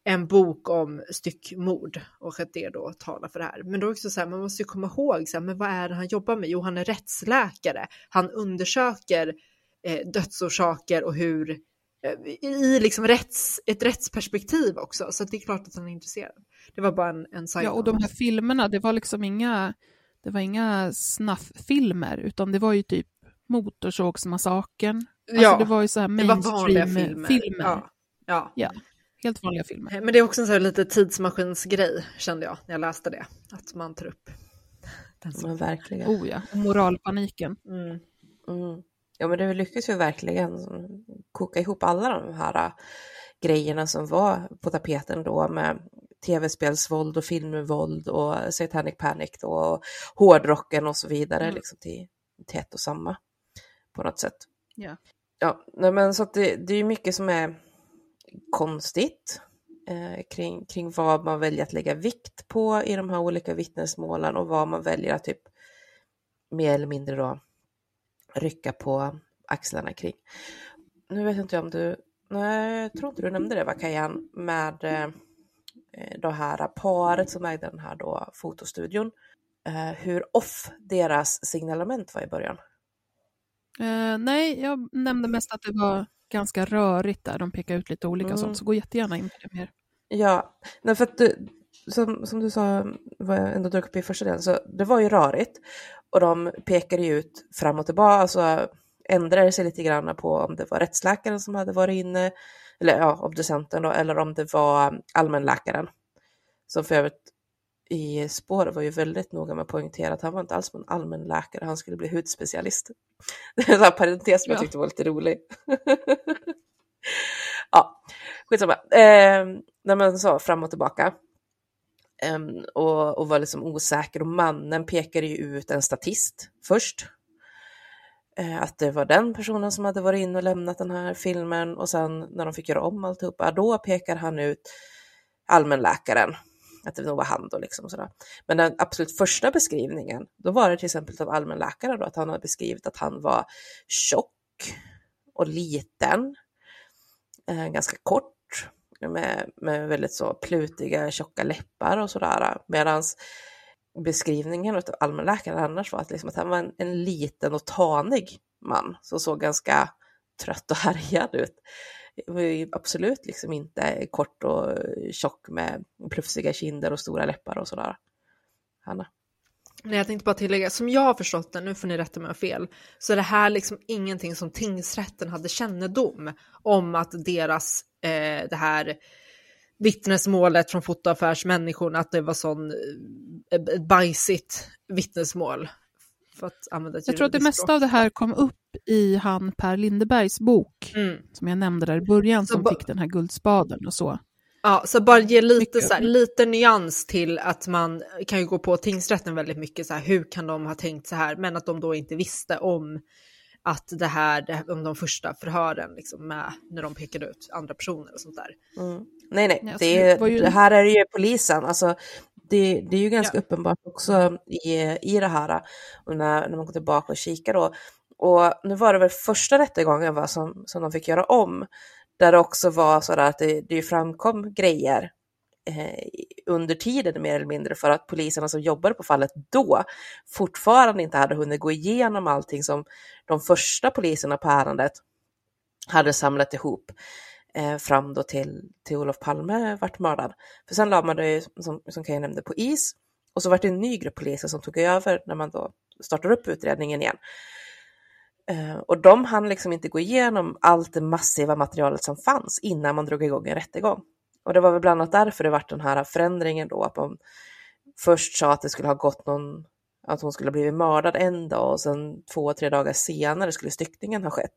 [SPEAKER 4] en bok om styckmord och att det då talar för det här. Men då också så här, man måste ju komma ihåg, så här, men vad är det han jobbar med? Jo, han är rättsläkare. Han undersöker eh, dödsorsaker och hur eh, i liksom rätts, ett rättsperspektiv också, så det är klart att han är intresserad. Det var bara en, en
[SPEAKER 3] Ja, och de här filmerna, det var liksom inga, det var inga snafffilmer, utan det var ju typ Motorsågsmassakern. Alltså ja, det var ju så här mainstream-filmer. Filmer.
[SPEAKER 4] Ja, ja.
[SPEAKER 3] ja, helt vanliga filmer.
[SPEAKER 4] Men det är också en sån här lite tidsmaskinsgrej, kände jag, när jag läste det. Att man tar upp
[SPEAKER 5] den som... verkligen.
[SPEAKER 3] Oh ja, moralpaniken.
[SPEAKER 4] Mm.
[SPEAKER 5] Mm. Ja, men det lyckas ju verkligen koka ihop alla de här äh, grejerna som var på tapeten då med tv-spelsvåld och filmvåld och Satanic Panic då, och hårdrocken och så vidare mm. liksom till, till ett och samma på något sätt.
[SPEAKER 3] Ja.
[SPEAKER 5] Ja, nej, men så att det, det är mycket som är konstigt eh, kring, kring vad man väljer att lägga vikt på i de här olika vittnesmålen och vad man väljer att typ mer eller mindre då rycka på axlarna kring. Nu vet inte jag om du, nej jag tror inte du nämnde det va Kajan, med eh, det här paret som ägde den här då fotostudion. Eh, hur off deras signalement var i början.
[SPEAKER 3] Uh, nej, jag nämnde mest att det var ganska rörigt där. De pekade ut lite olika mm. sånt, så gå jättegärna in på det mer.
[SPEAKER 5] Ja, nej, för att du, som, som du sa, vad jag ändå dök upp i första delen, så det var ju rörigt. Och de pekade ju ut fram och tillbaka, alltså ändrade sig lite grann på om det var rättsläkaren som hade varit inne, eller ja, obducenten då, eller om det var allmänläkaren. Som för övrigt i spåret var ju väldigt noga med att poängtera att han var inte alls en allmänläkare, han skulle bli hudspecialist. *laughs* Det är en parentes som ja. jag tyckte var lite rolig. *laughs* ja, skitsamma. Eh, när man sa fram och tillbaka. Um, och, och var liksom osäker och mannen pekade ju ut en statist först. Uh, att det var den personen som hade varit inne och lämnat den här filmen och sen när de fick göra om alltihopa, då pekar han ut allmänläkaren. Att det nog var han då liksom sådär. Men den absolut första beskrivningen, då var det till exempel av allmänläkaren då, att han hade beskrivit att han var tjock och liten, eh, ganska kort med, med väldigt så plutiga, tjocka läppar och sådär. Medan beskrivningen av allmänläkaren annars var att, liksom att han var en, en liten och tanig man som såg ganska trött och härjad ut var ju Absolut liksom inte kort och tjock med plufsiga kinder och stora läppar och sådär. Hanna?
[SPEAKER 4] Nej, jag tänkte bara tillägga, som jag har förstått det, nu får ni rätta mig om fel, så är det här liksom ingenting som tingsrätten hade kännedom om att deras, eh, det här vittnesmålet från fotoaffärsmänniskorna, att det var sån eh, bajsigt vittnesmål. För att använda
[SPEAKER 3] jag tror att det mesta av det här kom upp i han Per Lindebergs bok, mm. som jag nämnde där i början, som fick den här guldspaden och så.
[SPEAKER 4] Ja, så bara ge lite, så här, lite nyans till att man kan ju gå på tingsrätten väldigt mycket så här, hur kan de ha tänkt så här, men att de då inte visste om att det här, om de första förhören liksom med, när de pekade ut andra personer och sånt där.
[SPEAKER 5] Mm. Nej, nej, det, är, ju... det, här är ju polisen, alltså det, det är ju ganska ja. uppenbart också i, i det här, när, när man går tillbaka och kikar då. Och nu var det väl första rättegången va, som, som de fick göra om, där det också var så att det, det framkom grejer eh, under tiden mer eller mindre för att poliserna som jobbade på fallet då fortfarande inte hade hunnit gå igenom allting som de första poliserna på ärendet hade samlat ihop eh, fram då till, till Olof Palme vart mördad. För sen la man det, som, som Kaja nämnde, på is och så vart det en ny grupp poliser som tog över när man då startade upp utredningen igen. Eh, och de hann liksom inte gå igenom allt det massiva materialet som fanns innan man drog igång en rättegång. Och det var väl bland annat därför det vart den här förändringen då, att man först sa att det skulle ha gått någon, att hon skulle ha blivit mördad en dag och sen två, tre dagar senare skulle styckningen ha skett.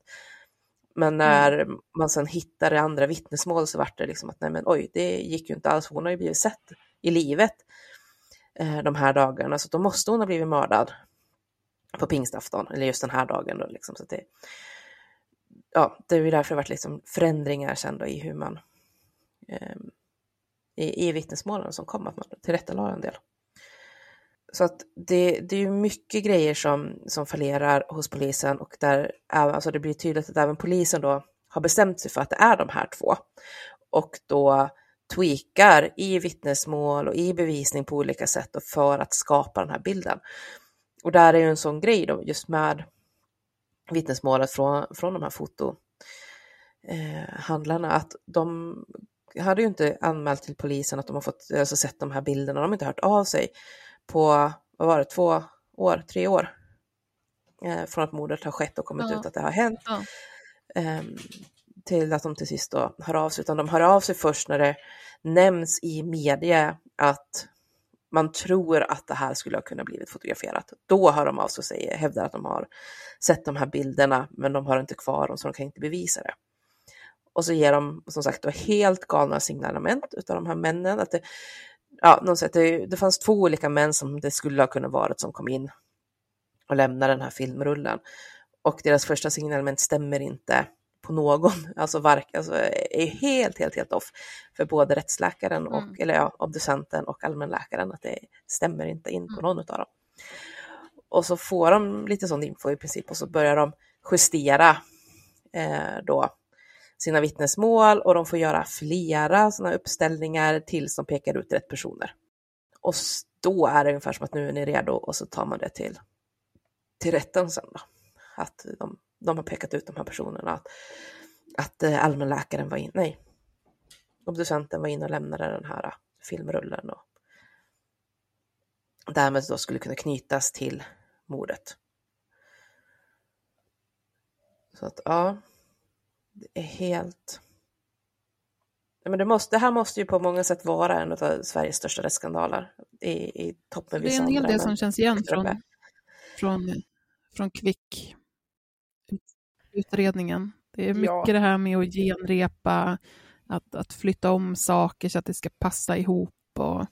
[SPEAKER 5] Men mm. när man sen hittade andra vittnesmål så vart det liksom att nej men oj, det gick ju inte alls, hon har ju blivit sett i livet eh, de här dagarna, så då måste hon ha blivit mördad på pingstafton, eller just den här dagen då liksom. Så det, ja, det är ju därför det varit liksom förändringar sen då i hur man eh, i, i vittnesmålen som kom, att man tillrättalade en del. Så att det, det är ju mycket grejer som, som fallerar hos polisen och där alltså det blir tydligt att även polisen då har bestämt sig för att det är de här två. Och då tweakar i vittnesmål och i bevisning på olika sätt och för att skapa den här bilden. Och där är ju en sån grej då, just med vittnesmålet från, från de här fotohandlarna, eh, att de hade ju inte anmält till polisen att de har fått, alltså sett de här bilderna, de har inte hört av sig på, vad var det, två år, tre år eh, från att mordet har skett och kommit ja. ut att det har hänt. Ja. Eh, till att de till sist då hör av sig, utan de hör av sig först när det nämns i media att man tror att det här skulle ha kunnat blivit fotograferat. Då hör de av sig och säger, hävdar att de har sett de här bilderna, men de har inte kvar dem så de kan inte bevisa det. Och så ger de som sagt då helt galna signalement utav de här männen. Att det, ja, de säger det, det fanns två olika män som det skulle ha kunnat vara som kom in och lämnade den här filmrullen. Och deras första signalement stämmer inte på någon, *laughs* alltså, vark, alltså är helt, helt, helt off för både rättsläkaren och, mm. eller ja, obducenten och allmänläkaren, att det stämmer inte in på mm. någon av dem. Och så får de lite sån info i princip och så börjar de justera eh, då sina vittnesmål och de får göra flera sådana uppställningar tills de pekar ut rätt personer. Och då är det ungefär som att nu är ni redo och så tar man det till, till rätten sen då. Att de, de har pekat ut de här personerna, att, att eh, allmänläkaren var inne, nej, obducenten var inne och lämnade den här eh, filmrullen och därmed då skulle kunna knytas till mordet. Så att ja, det är helt... Men det, måste, det här måste ju på många sätt vara en av Sveriges största rättsskandaler i, i toppen.
[SPEAKER 3] Det är en hel del som känns igen från, från, från Kvick utredningen. Det är mycket ja. det här med att genrepa, att, att flytta om saker så att det ska passa ihop. Och,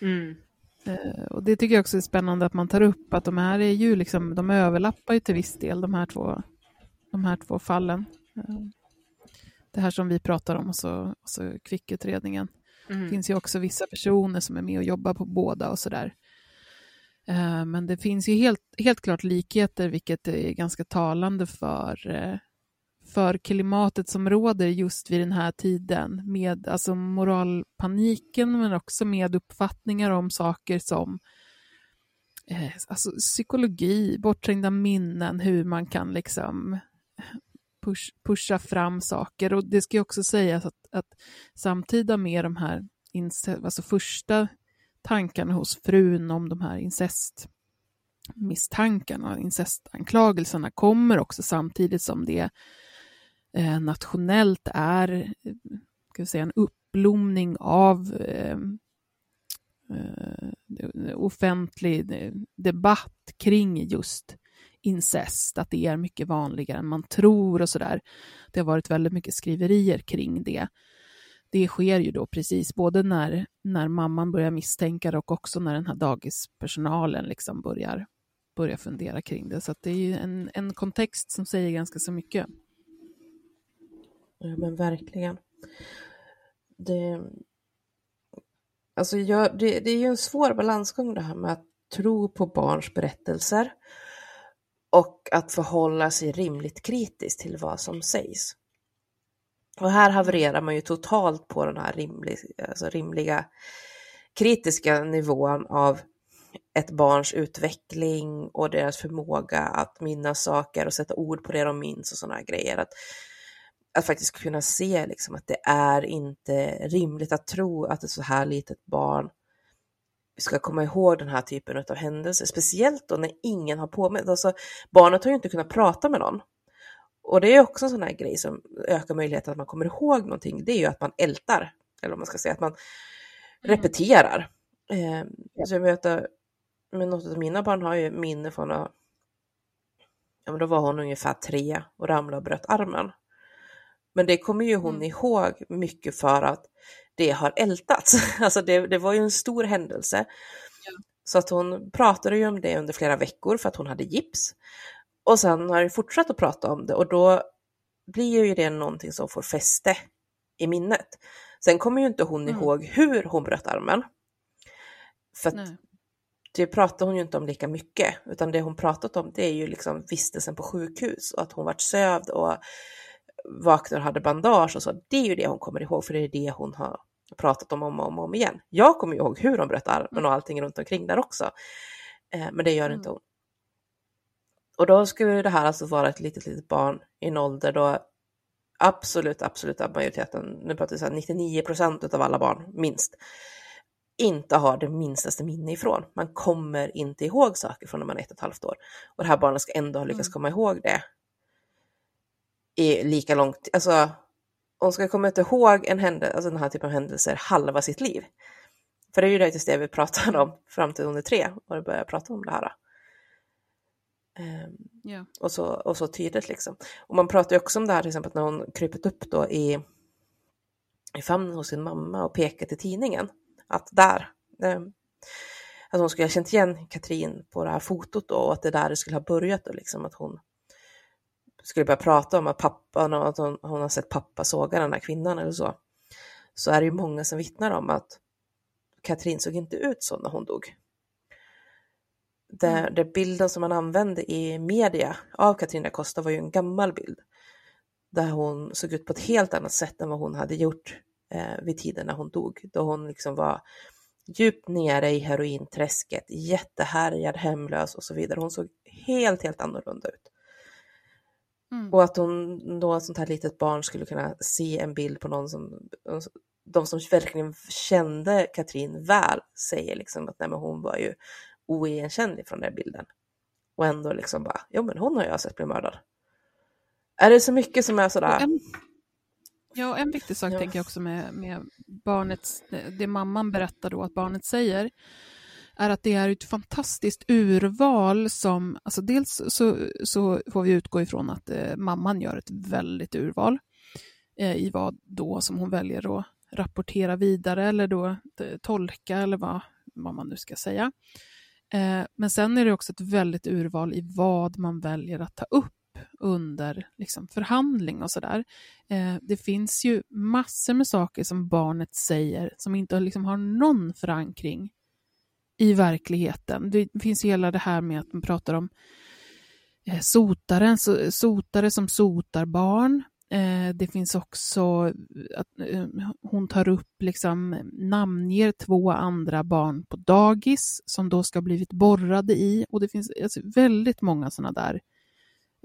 [SPEAKER 3] mm. Eh, och det tycker jag också är spännande att man tar upp, att de här är ju liksom, de överlappar ju till viss del, de här två, de här två fallen. Eh, det här som vi pratar om, och så, och så kvickutredningen. Mm. Det finns ju också vissa personer som är med och jobbar på båda och sådär. Uh, men det finns ju helt, helt klart likheter, vilket är ganska talande för, uh, för klimatet som råder just vid den här tiden, med alltså moralpaniken, men också med uppfattningar om saker som uh, alltså psykologi, bortträngda minnen, hur man kan liksom push, pusha fram saker. Och det ska också sägas att, att samtida med de här alltså första tankarna hos frun om de här incestmisstankarna, incestanklagelserna kommer också samtidigt som det eh, nationellt är ska vi säga, en uppblomning av eh, eh, offentlig debatt kring just incest, att det är mycket vanligare än man tror och sådär. Det har varit väldigt mycket skriverier kring det. Det sker ju då precis både när, när mamman börjar misstänka det och också när den här dagispersonalen liksom börjar, börjar fundera kring det. Så det är ju en, en kontext som säger ganska så mycket.
[SPEAKER 5] Ja men verkligen. Det, alltså jag, det, det är ju en svår balansgång det här med att tro på barns berättelser och att förhålla sig rimligt kritiskt till vad som sägs. Och här havererar man ju totalt på den här rimlig, alltså rimliga kritiska nivån av ett barns utveckling och deras förmåga att minnas saker och sätta ord på det de minns och sådana grejer. Att, att faktiskt kunna se liksom att det är inte rimligt att tro att ett så här litet barn vi ska komma ihåg den här typen av händelser, speciellt då när ingen har påmint. Alltså, barnet har ju inte kunnat prata med någon. Och det är också en sån här grej som ökar möjligheten att man kommer ihåg någonting. Det är ju att man ältar, eller vad man ska säga, att man mm. repeterar. Eh, så jag att men något av mina barn har ju minne från att ja, men då var hon ungefär tre och ramlade och bröt armen. Men det kommer ju hon mm. ihåg mycket för att det har ältats. *laughs* Alltså det, det var ju en stor händelse. Ja. Så att hon pratade ju om det under flera veckor för att hon hade gips. Och sen har hon fortsatt att prata om det och då blir ju det någonting som får fäste i minnet. Sen kommer ju inte hon mm. ihåg hur hon bröt armen. För att det pratar hon ju inte om lika mycket, utan det hon pratat om det är ju liksom vistelsen på sjukhus och att hon vart sövd och vaknade och hade bandage och så. Det är ju det hon kommer ihåg, för det är det hon har pratat om om och om, om igen. Jag kommer ihåg hur hon bröt armen och allting runt omkring där också, eh, men det gör inte mm. hon. Och då skulle det här alltså vara ett litet, litet barn i en ålder då absolut, absolut majoriteten, nu pratar vi så 99 procent av alla barn minst, inte har det minstaste minne ifrån. Man kommer inte ihåg saker från när man är ett och ett halvt år. Och det här barnet ska ändå ha lyckats mm. komma ihåg det i lika långt, alltså hon ska komma inte ihåg en händelse, alltså den här typen av händelser halva sitt liv. För det är ju det, det vi pratade om fram till hon är tre och började prata om det här. Um, ehm, yeah. och, så, och så tydligt liksom. Och man pratar ju också om det här till exempel när hon krypit upp då i, i famnen hos sin mamma och pekat i tidningen att där, eh, att hon skulle ha känt igen Katrin på det här fotot då, och att det där det skulle ha börjat då, liksom att hon skulle börja prata om att pappa, att hon, hon har sett pappa såga den här kvinnan eller så, så är det ju många som vittnar om att Katrin såg inte ut så när hon dog. Det, mm. det bilden som man använde i media av Katrina Costa var ju en gammal bild där hon såg ut på ett helt annat sätt än vad hon hade gjort eh, vid tiden när hon dog, då hon liksom var djupt nere i herointräsket, jättehärjad, hemlös och så vidare. Hon såg helt, helt annorlunda ut. Mm. Och att hon då, ett sånt här litet barn, skulle kunna se en bild på någon som, de som verkligen kände Katrin väl, säger liksom att nej, men hon var ju oigenkännlig från den bilden. Och ändå liksom bara, jo men hon har jag sett bli mördad. Är det så mycket som är sådär?
[SPEAKER 3] Ja, en viktig sak ja. tänker jag också med, med barnets, det mamman berättar då att barnet säger, är att det är ett fantastiskt urval som, alltså dels så, så får vi utgå ifrån att eh, mamman gör ett väldigt urval eh, i vad då som hon väljer att rapportera vidare eller då eh, tolka eller vad, vad man nu ska säga. Eh, men sen är det också ett väldigt urval i vad man väljer att ta upp under liksom, förhandling och sådär. Eh, det finns ju massor med saker som barnet säger som inte liksom, har någon förankring i verkligheten. Det finns hela det här med att man pratar om eh, sotaren, sotare som sotar barn. Eh, det finns också att eh, hon tar upp, liksom, namnger två andra barn på dagis som då ska ha blivit borrade i. Och det finns alltså, väldigt många sådana där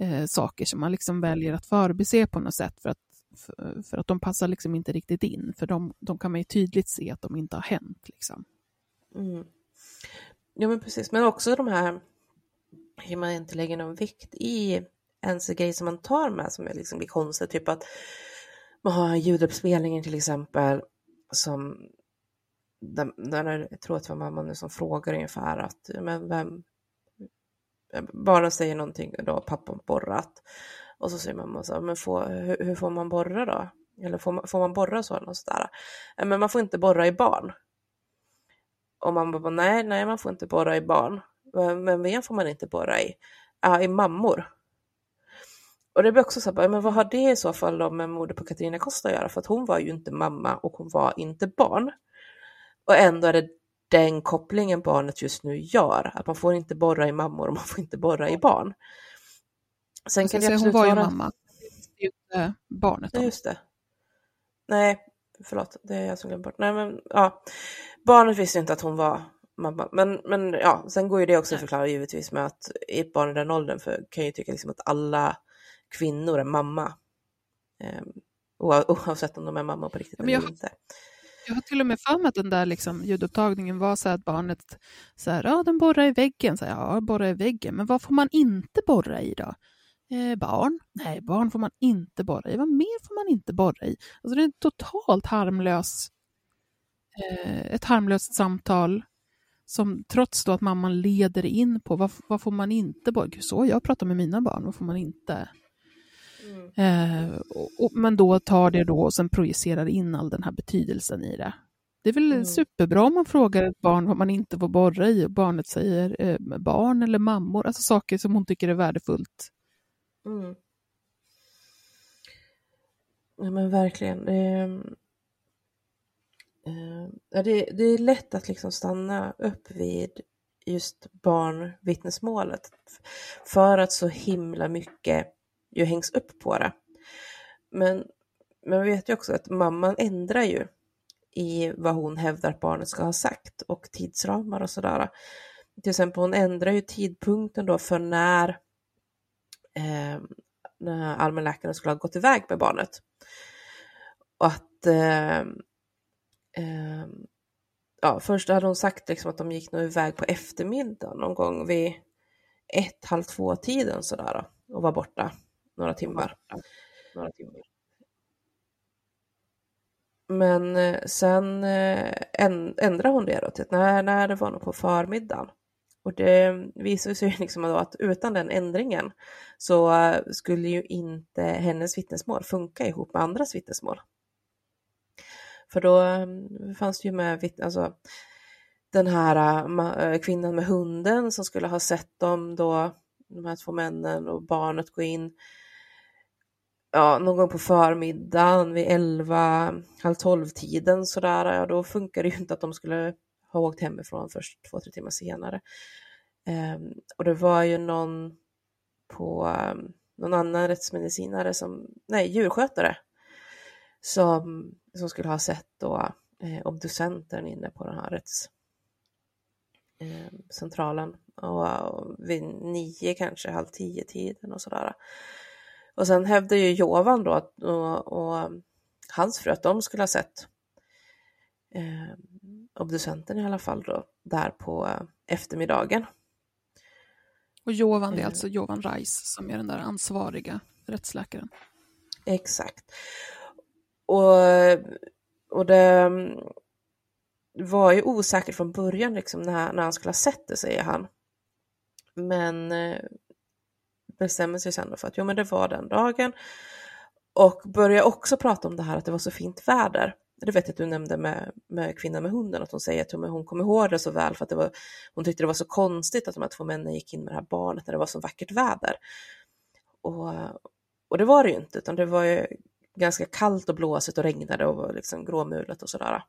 [SPEAKER 3] eh, saker som man liksom väljer att förbise på något sätt för att, för, för att de passar liksom inte riktigt in. För de, de, kan man ju tydligt se att de inte har hänt. Liksom.
[SPEAKER 5] Mm. Ja men precis, men också de här hur man inte lägger någon vikt i ens grej som man tar med som är liksom blir konstigt, typ att man har ljuduppspelningen till exempel som där, där jag tror att det var mamma nu som frågar ungefär att men vem, barnen säger någonting då, pappan borrat. Och så säger mamma så men får, hur, hur, får man borra då? Eller får man, får man borra så? Något sådär. Men man får inte borra i barn. Och mamma bara, nej, nej, man får inte borra i barn. Men vem får man inte borra i? Ja, i mammor. Och det blir också så här, men vad har det i så fall då med mordet på Katarina Costa att göra? För att hon var ju inte mamma och hon var inte barn. Och ändå är det den kopplingen barnet just nu gör. Att man får inte borra i mammor och man får inte borra i barn.
[SPEAKER 3] Sen kan det säga, hon var ju vara... mamma, inte barnet.
[SPEAKER 5] Nej, just det. Nej, förlåt, det är jag som glömde bort. Nej, men ja, barnet visste inte att hon var mamma. Men, men ja, sen går ju det också att förklara givetvis med att ett barn i den åldern för, kan ju tycka liksom att alla kvinnor är mamma. Eh, *laughs* oavsett om de är mamma på riktigt eller inte.
[SPEAKER 3] Jag har till och med för mig att den där liksom, ljudupptagningen var så att barnet så här, ja den borrar i väggen, så här, ja borrar i väggen, men vad får man inte borra i då? Eh, barn? Nej, barn får man inte borra i. Vad mer får man inte borra i? Alltså det är en totalt harmlös, ett harmlöst samtal som trots då att mamman leder in på vad, vad får man inte borra? Så jag pratar med mina barn, vad får man inte? Mm. Eh, och, och, men då tar det då och sen projicerar in all den här betydelsen i det. Det är väl mm. superbra om man frågar ett barn vad man inte får borra i och barnet säger eh, barn eller mammor, alltså saker som hon tycker är värdefullt.
[SPEAKER 5] Mm. Ja men verkligen. Det, eh, det, det är lätt att liksom stanna upp vid just barnvittnesmålet för att så himla mycket ju hängs upp på det. Men man vet ju också att mamman ändrar ju i vad hon hävdar att barnet ska ha sagt och tidsramar och sådär. Till exempel hon ändrar ju tidpunkten då för när, eh, när allmänläkaren skulle ha gått iväg med barnet. Och att eh, eh, ja, först hade hon sagt liksom att de gick nog iväg på eftermiddagen någon gång vid ett, halv två tiden sådär och var borta några timmar. Några timmar. Men eh, sen eh, ändrade hon det då till att när, när det var nog på förmiddagen. Och det visade sig liksom att utan den ändringen så eh, skulle ju inte hennes vittnesmål funka ihop med andras vittnesmål. För då mm, fanns det ju med alltså, den här äh, äh, kvinnan med hunden som skulle ha sett dem då, de här två männen och barnet gå in ja, någon gång på förmiddagen vid 11, halv 12 tiden sådär, ja då funkar det ju inte att de skulle ha åkt hemifrån först två, tre timmar senare. Um, och det var ju någon på um, någon annan rättsmedicinare som, nej djurskötare, som, som skulle ha sett då eh, obducenten inne på den här rättscentralen eh, och, och vid nio kanske, halv tio tiden och sådär. Och sen hävdade ju Jovan då att, och, och hans fru att de skulle ha sett eh, obducenten i alla fall då, där på eftermiddagen.
[SPEAKER 3] Och Jovan, det är eh. alltså Jovan Reis som är den där ansvariga rättsläkaren.
[SPEAKER 5] Exakt. Och, och det mm, var ju osäkert från början liksom när, när han skulle ha sett det, säger han. Men eh, bestämmer sig sen för att jo men det var den dagen och börjar också prata om det här att det var så fint väder. Det vet jag att du nämnde med, med kvinnan med hunden, att hon säger att hon kommer ihåg det så väl för att det var, hon tyckte det var så konstigt att de här två männen gick in med det här barnet när det var så vackert väder. Och, och det var det ju inte, utan det var ju ganska kallt och blåsigt och regnade och liksom gråmulet och sådär.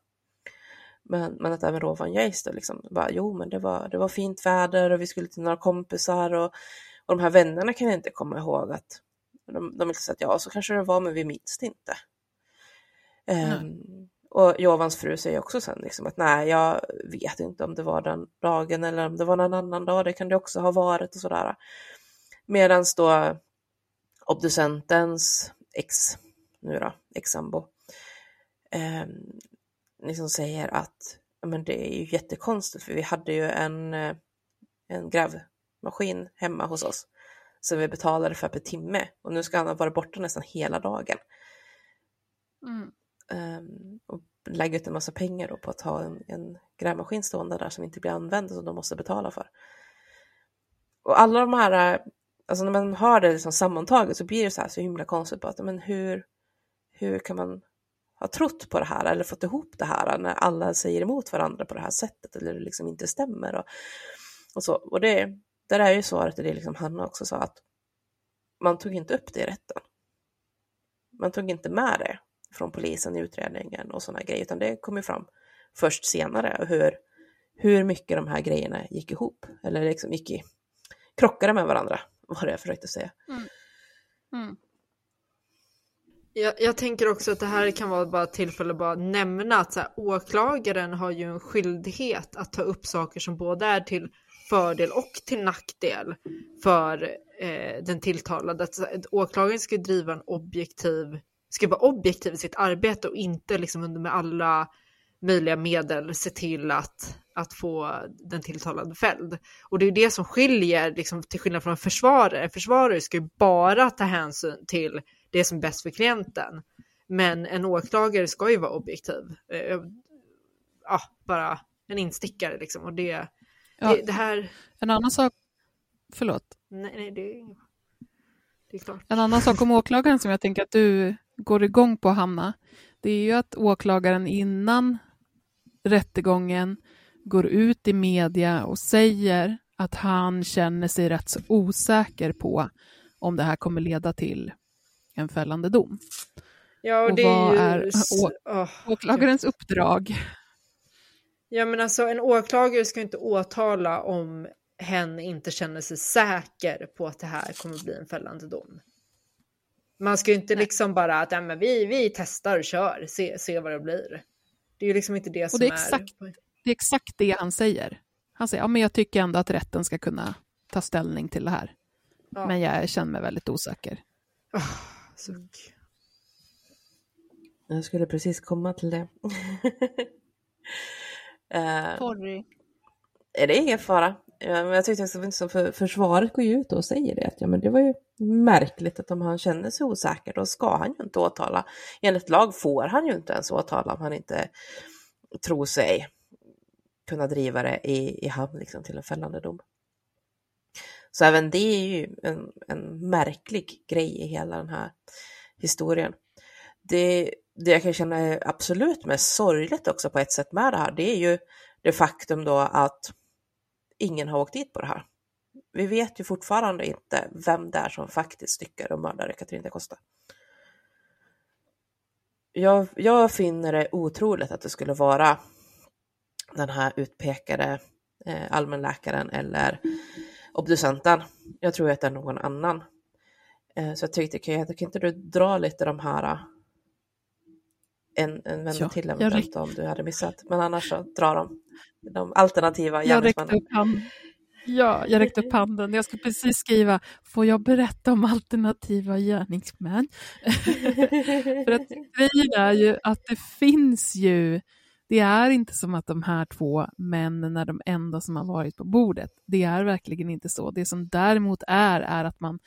[SPEAKER 5] Men, men att även Rovan Jace då liksom bara, jo men det var, det var fint väder och vi skulle till några kompisar och och de här vännerna kan jag inte komma ihåg att de, de liksom att ja, så kanske det var, men vi minns det inte. Mm. Um, och Jovans fru säger också sen liksom att nej, jag vet inte om det var den dagen eller om det var någon annan dag, det kan det också ha varit och sådär. Medan då obducentens ex, nu då, ex-sambo, um, liksom säger att men det är ju jättekonstigt för vi hade ju en, eh, en gräv, maskin hemma hos oss som vi betalade för per timme och nu ska han ha varit borta nästan hela dagen. Mm. Um, och lägga ut en massa pengar då på att ha en, en grävmaskin stående där som inte blir använd och som de måste betala för. Och alla de här, alltså när man hör det liksom sammantaget så blir det så här så himla konstigt på att men hur, hur kan man ha trott på det här eller fått ihop det här när alla säger emot varandra på det här sättet eller det liksom inte stämmer och, och så. Och det, där är ju svaret till det liksom Hanna också sa att man tog inte upp det i rätten. Man tog inte med det från polisen i utredningen och sådana grejer, utan det kom ju fram först senare hur, hur mycket de här grejerna gick ihop eller liksom gick i, krockade med varandra, *laughs* var det jag försökte säga. Mm.
[SPEAKER 4] Mm. Jag, jag, tänker också att det här kan vara bara tillfälle att bara nämna att så här, åklagaren har ju en skyldighet att ta upp saker som både är till fördel och till nackdel för eh, den tilltalade. Att, åklagaren ska driva en objektiv, ska vara objektiv i sitt arbete och inte liksom under med alla möjliga medel se till att, att få den tilltalade fälld. Och det är det som skiljer, liksom, till skillnad från en försvarare. En försvarare ska ju bara ta hänsyn till det som är bäst för klienten. Men en åklagare ska ju vara objektiv. Eh, ja, bara en instickare liksom. Och det, ja, det, det, här...
[SPEAKER 3] En annan sak, förlåt.
[SPEAKER 4] Nej, nej det, är, det är klart.
[SPEAKER 3] En annan sak om åklagaren som jag tänker att du går igång på, Hanna, det är ju att åklagaren innan rättegången går ut i media och säger att han känner sig rätt så osäker på om det här kommer leda till en fällande dom.
[SPEAKER 4] Ja, och,
[SPEAKER 3] och
[SPEAKER 4] det
[SPEAKER 3] vad
[SPEAKER 4] är, ju...
[SPEAKER 3] är åklagarens uppdrag?
[SPEAKER 4] Ja, men alltså en åklagare ska inte åtala om hen inte känner sig säker på att det här kommer bli en fällande dom. Man ska ju inte Nej. liksom bara att ja, men vi, vi testar och kör, se, se vad det blir. Det är ju liksom inte det som
[SPEAKER 3] och det är. Exakt, är... Det är exakt det han säger. Han säger, ja men jag tycker ändå att rätten ska kunna ta ställning till det här. Ja. Men jag känner mig väldigt osäker.
[SPEAKER 4] Oh, suck.
[SPEAKER 5] Jag skulle precis komma till det.
[SPEAKER 4] uh, *laughs* Sorry.
[SPEAKER 5] Är det ingen fara? Jag tyckte också att för försvaret går ju ut och säger det. Att, ja, men det var ju märkligt att om han känner sig osäker då ska han ju inte åtala. Enligt lag får han ju inte ens åtala om han inte tror sig kunna driva det i, i hamn liksom, till en fällande dom. Så även det är ju en, en märklig grej i hela den här historien. Det, det jag kan känna är absolut mest sorgligt också på ett sätt med det här, det är ju det faktum då att ingen har åkt dit på det här. Vi vet ju fortfarande inte vem det är som faktiskt styckar och mördade Katrin de Costa. Jag, jag finner det otroligt att det skulle vara den här utpekade eh, allmänläkaren eller obducenten. Jag tror att det är någon annan. Eh, så jag tänkte, kan, kan inte du dra lite de här en, en vända ja, till eventuellt om du hade missat. Men annars så dra dem. De alternativa
[SPEAKER 3] jag hand. Ja, jag räckte upp handen. Jag skulle precis skriva, får jag berätta om alternativa gärningsmän? *laughs* För att *laughs* grejen är ju att det finns ju, det är inte som att de här två männen är de enda som har varit på bordet. Det är verkligen inte så. Det som däremot är, är att man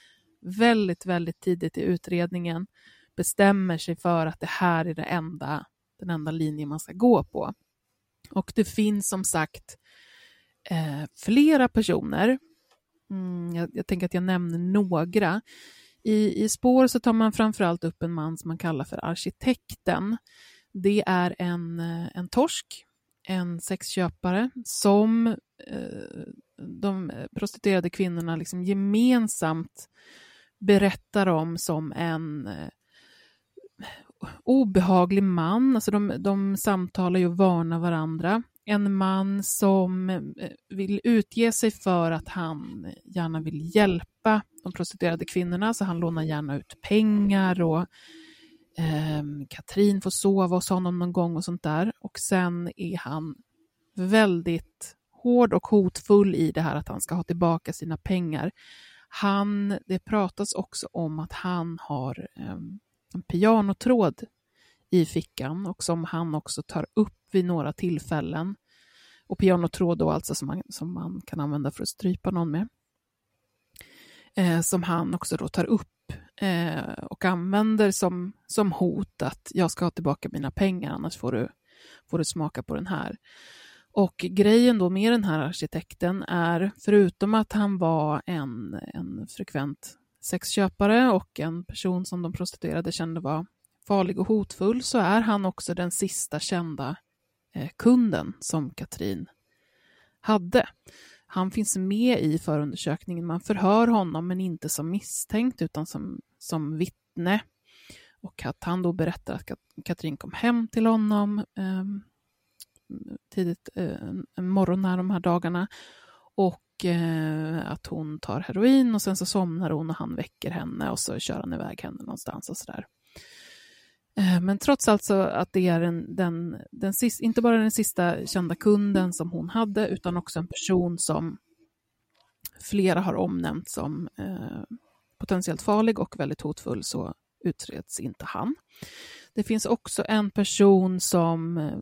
[SPEAKER 3] väldigt, väldigt tidigt i utredningen bestämmer sig för att det här är det enda, den enda linjen man ska gå på. Och det finns som sagt eh, flera personer. Mm, jag, jag, tänker att jag nämner några. I, I spår så tar man framförallt upp en man som man kallar för arkitekten. Det är en, eh, en torsk, en sexköpare som eh, de prostituerade kvinnorna liksom gemensamt berättar om som en eh, obehaglig man. Alltså de, de samtalar ju och varnar varandra. En man som eh, vill utge sig för att han gärna vill hjälpa de prostituerade kvinnorna, så han lånar gärna ut pengar och eh, Katrin får sova hos honom någon gång och sånt där. Och sen är han väldigt hård och hotfull i det här att han ska ha tillbaka sina pengar. Han, det pratas också om att han har eh, en pianotråd i fickan och som han också tar upp vid några tillfällen. Och pianotråd då alltså som man, som man kan använda för att strypa någon med. Eh, som han också då tar upp eh, och använder som, som hot att jag ska ha tillbaka mina pengar annars får du, får du smaka på den här. Och grejen då med den här arkitekten är, förutom att han var en, en frekvent sexköpare och en person som de prostituerade kände var farlig och hotfull så är han också den sista kända eh, kunden som Katrin hade. Han finns med i förundersökningen. Man förhör honom, men inte som misstänkt utan som, som vittne. Och att han då berättar att Katrin kom hem till honom eh, tidigt eh, en morgon här de här dagarna och eh, att hon tar heroin och sen så somnar hon och han väcker henne och så kör han iväg henne någonstans och sådär. Eh, men trots alltså att det är en, den, den sista, inte bara den sista kända kunden som hon hade utan också en person som flera har omnämnt som eh, potentiellt farlig och väldigt hotfull så utreds inte han. Det finns också en person som eh,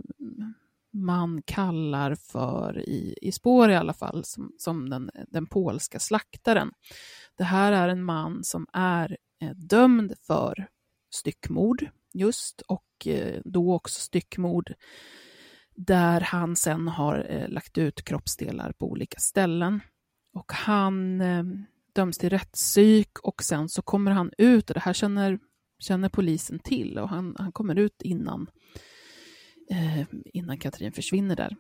[SPEAKER 3] man kallar för, i, i spår i alla fall, som, som den, den polska slaktaren. Det här är en man som är eh, dömd för styckmord just och eh, då också styckmord där han sen har eh, lagt ut kroppsdelar på olika ställen. Och han eh, döms till rättspsyk och sen så kommer han ut och det här känner, känner polisen till och han, han kommer ut innan, eh, innan Katrin försvinner där.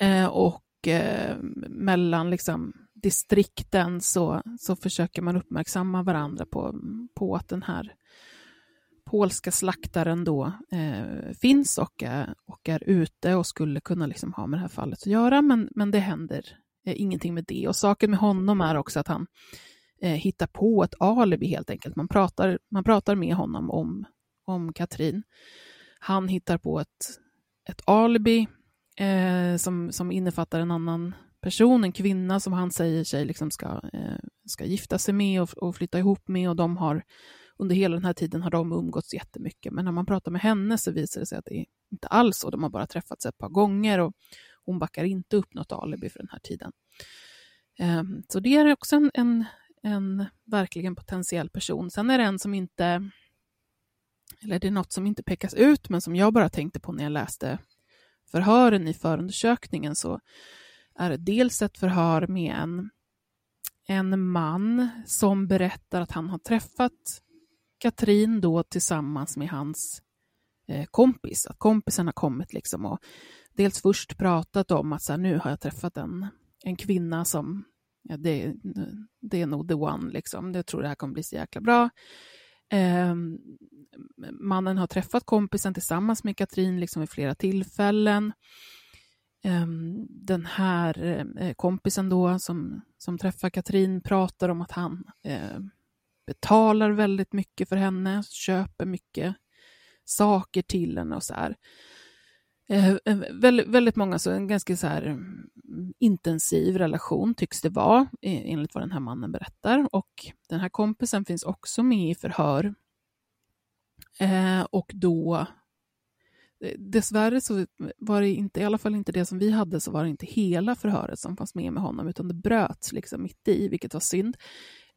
[SPEAKER 3] Eh, och eh, mellan liksom distrikten så, så försöker man uppmärksamma varandra på, på att den här polska slaktaren då eh, finns och är, och är ute och skulle kunna liksom ha med det här fallet att göra, men, men det händer eh, ingenting med det. Och saken med honom är också att han eh, hittar på ett alibi helt enkelt. Man pratar, man pratar med honom om, om Katrin. Han hittar på ett, ett alibi eh, som, som innefattar en annan person, en kvinna som han säger sig liksom ska, eh, ska gifta sig med och, och flytta ihop med och de har under hela den här tiden har de umgåtts jättemycket, men när man pratar med henne så visar det sig att det är inte alls så. De har bara träffats ett par gånger och hon backar inte upp något alibi för den här tiden. Ehm, så det är också en, en, en verkligen potentiell person. Sen är det en som inte, eller det är något som inte pekas ut, men som jag bara tänkte på när jag läste förhören i förundersökningen, så är det dels ett förhör med en, en man som berättar att han har träffat Katrin då tillsammans med hans eh, kompis, att kompisen har kommit liksom och dels först pratat om att så här, nu har jag träffat en, en kvinna som, ja, det, det är nog the one, liksom. jag tror det här kommer bli så jäkla bra. Eh, mannen har träffat kompisen tillsammans med Katrin liksom vid flera tillfällen. Eh, den här eh, kompisen då som, som träffar Katrin pratar om att han eh, betalar väldigt mycket för henne, köper mycket saker till henne och så här. Eh, eh väldigt, väldigt, många, så en ganska så här mm, intensiv relation tycks det vara, e, enligt vad den här mannen berättar. Och den här kompisen finns också med i förhör. Eh, och då, eh, dessvärre så var det inte, i alla fall inte det som vi hade, så var det inte hela förhöret som fanns med med honom, utan det bröts liksom mitt i, vilket var synd.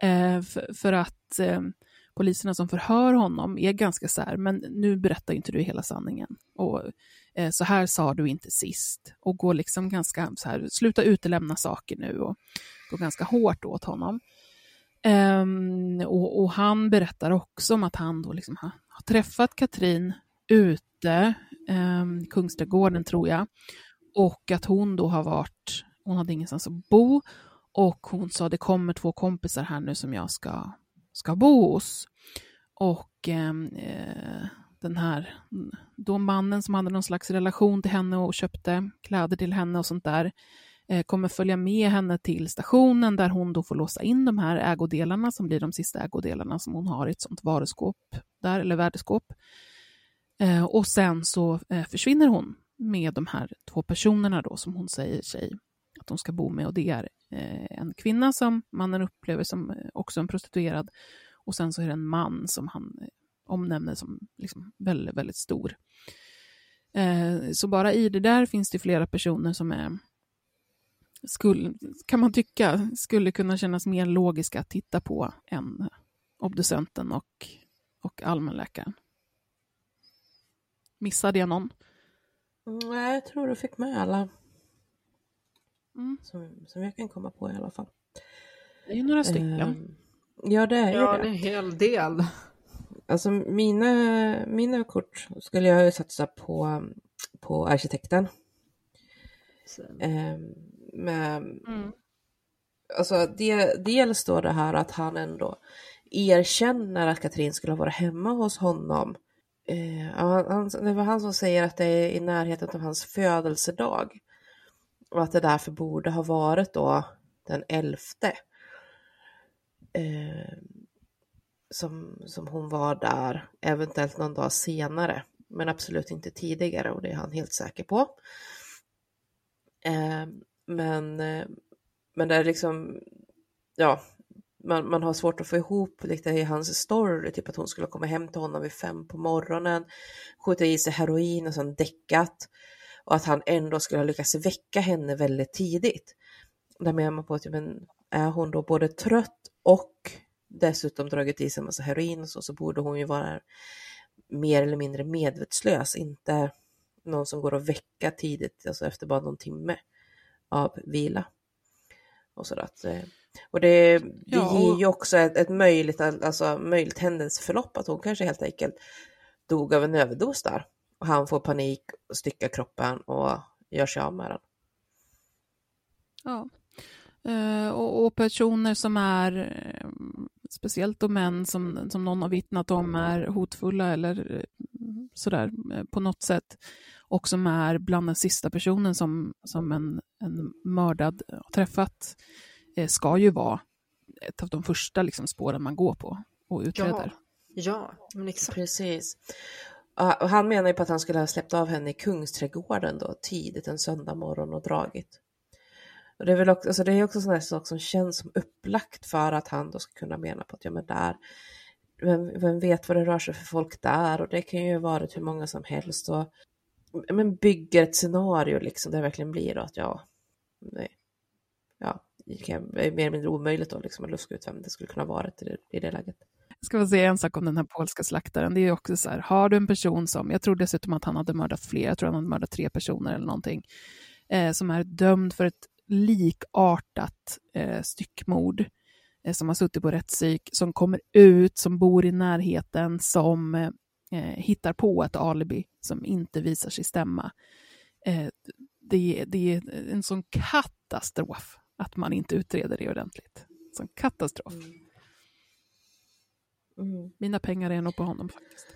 [SPEAKER 3] Eh, för, för, att eh, poliserna som förhör honom är ganska så här, men nu berättar inte du hela sanningen. Och eh, så här sa du inte sist. Och går liksom ganska så här, sluta utelämna saker nu och går ganska hårt åt honom. Um, och, och, han berättar också om att han då liksom har, har träffat Katrin ute, um, Kungsträdgården tror jag, och att hon då har varit, hon hade ingenstans att bo och hon sa det kommer två kompisar här nu som jag ska, ska bo hos. Och ehm, eh, den här då mannen som hade någon slags relation till henne och köpte kläder till henne och sånt där eh, kommer följa med henne till stationen där hon då får låsa in de här ägodelarna som blir de sista ägodelarna som hon har i ett sånt varuskåp där, eller värdeskåp. Eh, och sen så eh, försvinner hon med de här två personerna då som hon säger sig att de ska bo med och det är Eh, en kvinna som mannen upplever som eh, också en prostituerad och sen så är det en man som han eh, omnämner som liksom väldigt, väldigt stor. Så bara i det där finns det flera personer som är, skulle, kan man tycka, skulle kunna kännas mer logiska att titta på än obducenten och, och allmänläkaren. Missade jag någon?
[SPEAKER 5] Nej, jag tror du fick med alla.
[SPEAKER 3] Mm.
[SPEAKER 5] Som, som jag kan komma på i alla fall.
[SPEAKER 3] Det är ju några stycken. Uh,
[SPEAKER 5] ja, det är ju
[SPEAKER 4] ja,
[SPEAKER 5] det.
[SPEAKER 4] det är en hel del.
[SPEAKER 5] Alltså mina, mina kort skulle jag ju satsa på, på arkitekten. Eh, men, mm. alltså det, dels då det här att han ändå erkänner att Katrin skulle ha varit hemma hos honom. Eh, han, det var han som säger att det är i närheten av hans födelsedag. Och att det därför borde ha varit då den elfte. Eh, som, som hon var där, eventuellt någon dag senare. Men absolut inte tidigare och det är han helt säker på. Eh, men, eh, men det är liksom, ja, man, man har svårt att få ihop lite i hans story, typ att hon skulle komma hem till honom vid fem på morgonen, skjuta i sig heroin och sen däckat och att han ändå skulle ha lyckats väcka henne väldigt tidigt. Där menar man på att men är hon då både trött och dessutom dragit i sig en massa heroin och så, så borde hon ju vara mer eller mindre medvetslös, inte någon som går att väcka tidigt, alltså efter bara någon timme av vila. Och, så att, eh, och det, det ja, och... ger ju också ett, ett, möjligt, alltså, möjligt händelseförlopp, att hon kanske helt enkelt dog av en överdos där. Och han får panik, styckar kroppen och gör sig av med den.
[SPEAKER 3] Ja, uh, och, och, personer som är, eh, speciellt då män som, som någon har vittnat om är hotfulla eller sådär på något sätt, och som är bland den sista personen som, som en, en mördad har träffat, eh, ska ju vara ett av de första liksom, spåren man går på och utreder.
[SPEAKER 5] Ja, ja men exakt. Precis. Och han menar ju på att han skulle ha släppt av henne i Kungsträdgården då, tidigt en söndag morgon och dragit. Och det är väl också, alltså det är också sån sak som känns som upplagt för att han då ska kunna mena på att ja men där, vem, vem vet vad det rör sig för folk där och det kan ju vara hur många som helst och men bygger ett scenario liksom där det verkligen blir då att ja, nej, ja, det är mer eller mindre omöjligt då liksom att luska ut vem det skulle kunna vara i det, i det läget
[SPEAKER 3] ska ska säga en sak om den här polska slaktaren. Det är också så här, har du en person som, jag tror dessutom att han hade mördat fler, jag tror han hade mördat tre personer eller någonting, eh, som är dömd för ett likartat eh, styckmord, eh, som har suttit på rättspsyk, som kommer ut, som bor i närheten, som eh, eh, hittar på ett alibi som inte visar sig stämma. Eh, det, det, är en sån katastrof att man inte utreder det ordentligt. Sån katastrof. Mm. Mm. Mina pengar är nog på honom faktiskt.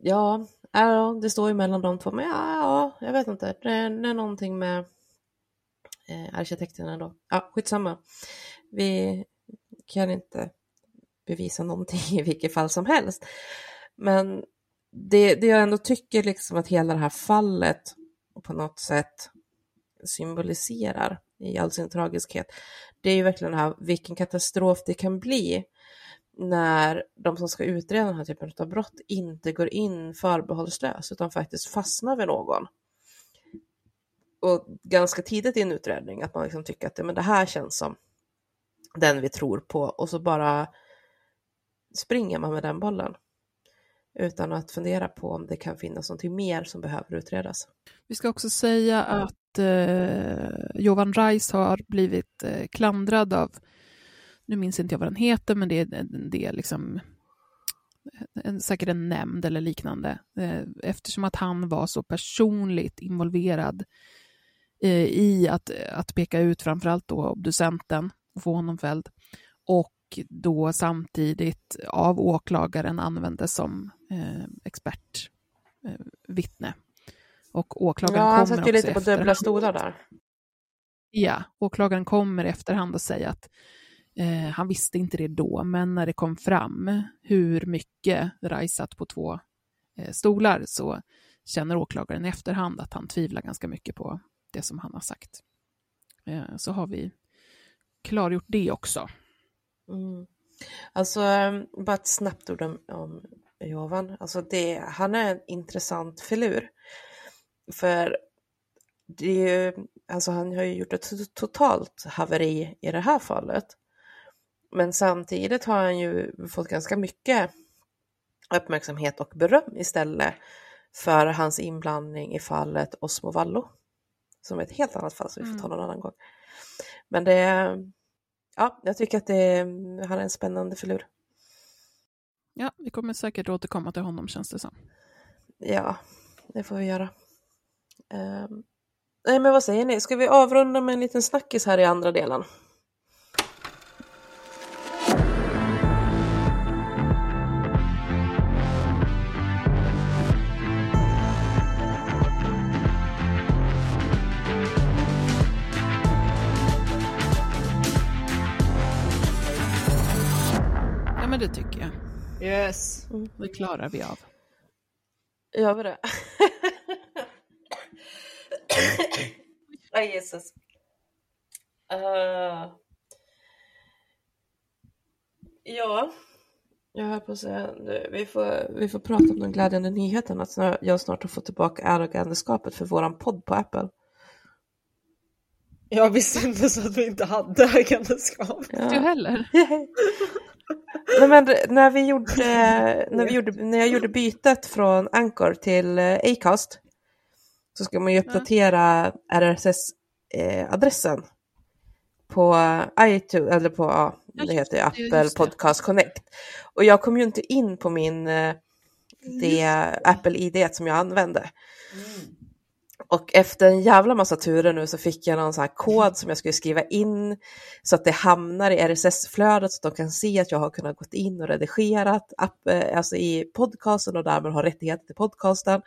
[SPEAKER 5] Ja, ja det står ju mellan de två, men ja, ja jag vet inte. Det är, det är någonting med eh, arkitekterna då. Ja, skitsamma. Vi kan inte bevisa någonting *laughs* i vilket fall som helst. Men det, det jag ändå tycker liksom att hela det här fallet på något sätt symboliserar i all sin tragiskhet, det är ju verkligen det här, vilken katastrof det kan bli när de som ska utreda den här typen av brott inte går in förbehållslöst utan faktiskt fastnar vid någon. Och ganska tidigt i en utredning att man liksom tycker att men det här känns som den vi tror på och så bara springer man med den bollen utan att fundera på om det kan finnas någonting mer som behöver utredas.
[SPEAKER 3] Vi ska också säga att eh, Jovan Reis har blivit eh, klandrad av, nu minns inte jag vad den heter, men det är, det är liksom en, säkert en nämnd eller liknande, eh, eftersom att han var så personligt involverad eh, i att, att peka ut framförallt då obducenten och få honom fälld. Och då samtidigt av åklagaren användes som eh, expertvittne. Eh, och åklagaren ja, han
[SPEAKER 5] satt ju lite på dubbla stolar där.
[SPEAKER 3] Ja, åklagaren kommer i efterhand och säger att eh, han visste inte det då, men när det kom fram hur mycket Rai satt på två eh, stolar så känner åklagaren i efterhand att han tvivlar ganska mycket på det som han har sagt. Eh, så har vi klargjort det också.
[SPEAKER 5] Mm. Alltså, eh, bara ett snabbt ord om, om Jovan. Alltså det, han är en intressant filur. För det är ju, alltså han har ju gjort ett totalt haveri i det här fallet. Men samtidigt har han ju fått ganska mycket uppmärksamhet och beröm istället för hans inblandning i fallet Osmo Vallo. Som är ett helt annat fall som vi får ta mm. någon annan gång. Men det, ja, jag tycker att det, han är en spännande filur.
[SPEAKER 3] Ja, vi kommer säkert återkomma till honom känns det som.
[SPEAKER 5] Ja, det får vi göra. Um, nej, men vad säger ni? Ska vi avrunda med en liten snackis här i andra delen? Yes.
[SPEAKER 3] Mm, det klarar vi av.
[SPEAKER 5] Gör vi det? *coughs* Aj, Jesus. Uh, ja, Jag höll på att säga, vi får, vi får prata om den glädjande nyheten att jag snart har fått tillbaka ägandeskapet för våran podd på Apple.
[SPEAKER 4] Jag visste inte så att vi inte hade *laughs* ägandeskap.
[SPEAKER 3] Ja. Du heller? *laughs*
[SPEAKER 5] Nej, men när, vi gjorde, *laughs* när, vi gjorde, när jag gjorde bytet från Anchor till eh, Acast så ska man ju uppdatera RSS-adressen på iTunes, eller på, ja, det heter Apple Podcast Connect. Och jag kom ju inte in på min, eh, det Apple-id som jag använde. Mm. Och efter en jävla massa turer nu så fick jag någon sån här kod som jag skulle skriva in så att det hamnar i RSS-flödet så att de kan se att jag har kunnat gått in och redigerat app, eh, alltså i podcasten och därmed har rättigheter till podcasten.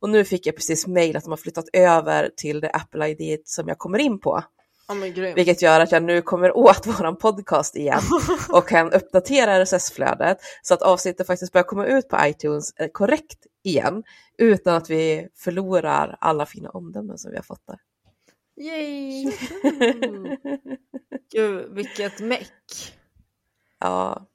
[SPEAKER 5] Och nu fick jag precis mejl att de har flyttat över till det Apple-ID som jag kommer in på.
[SPEAKER 4] Oh
[SPEAKER 5] vilket gör att jag nu kommer åt våran podcast igen *laughs* och kan uppdatera RSS-flödet så att avsnittet faktiskt börjar komma ut på iTunes eh, korrekt igen utan att vi förlorar alla fina omdömen som vi har fått där.
[SPEAKER 4] Yay! *laughs* Gud, vilket meck.
[SPEAKER 5] Ja,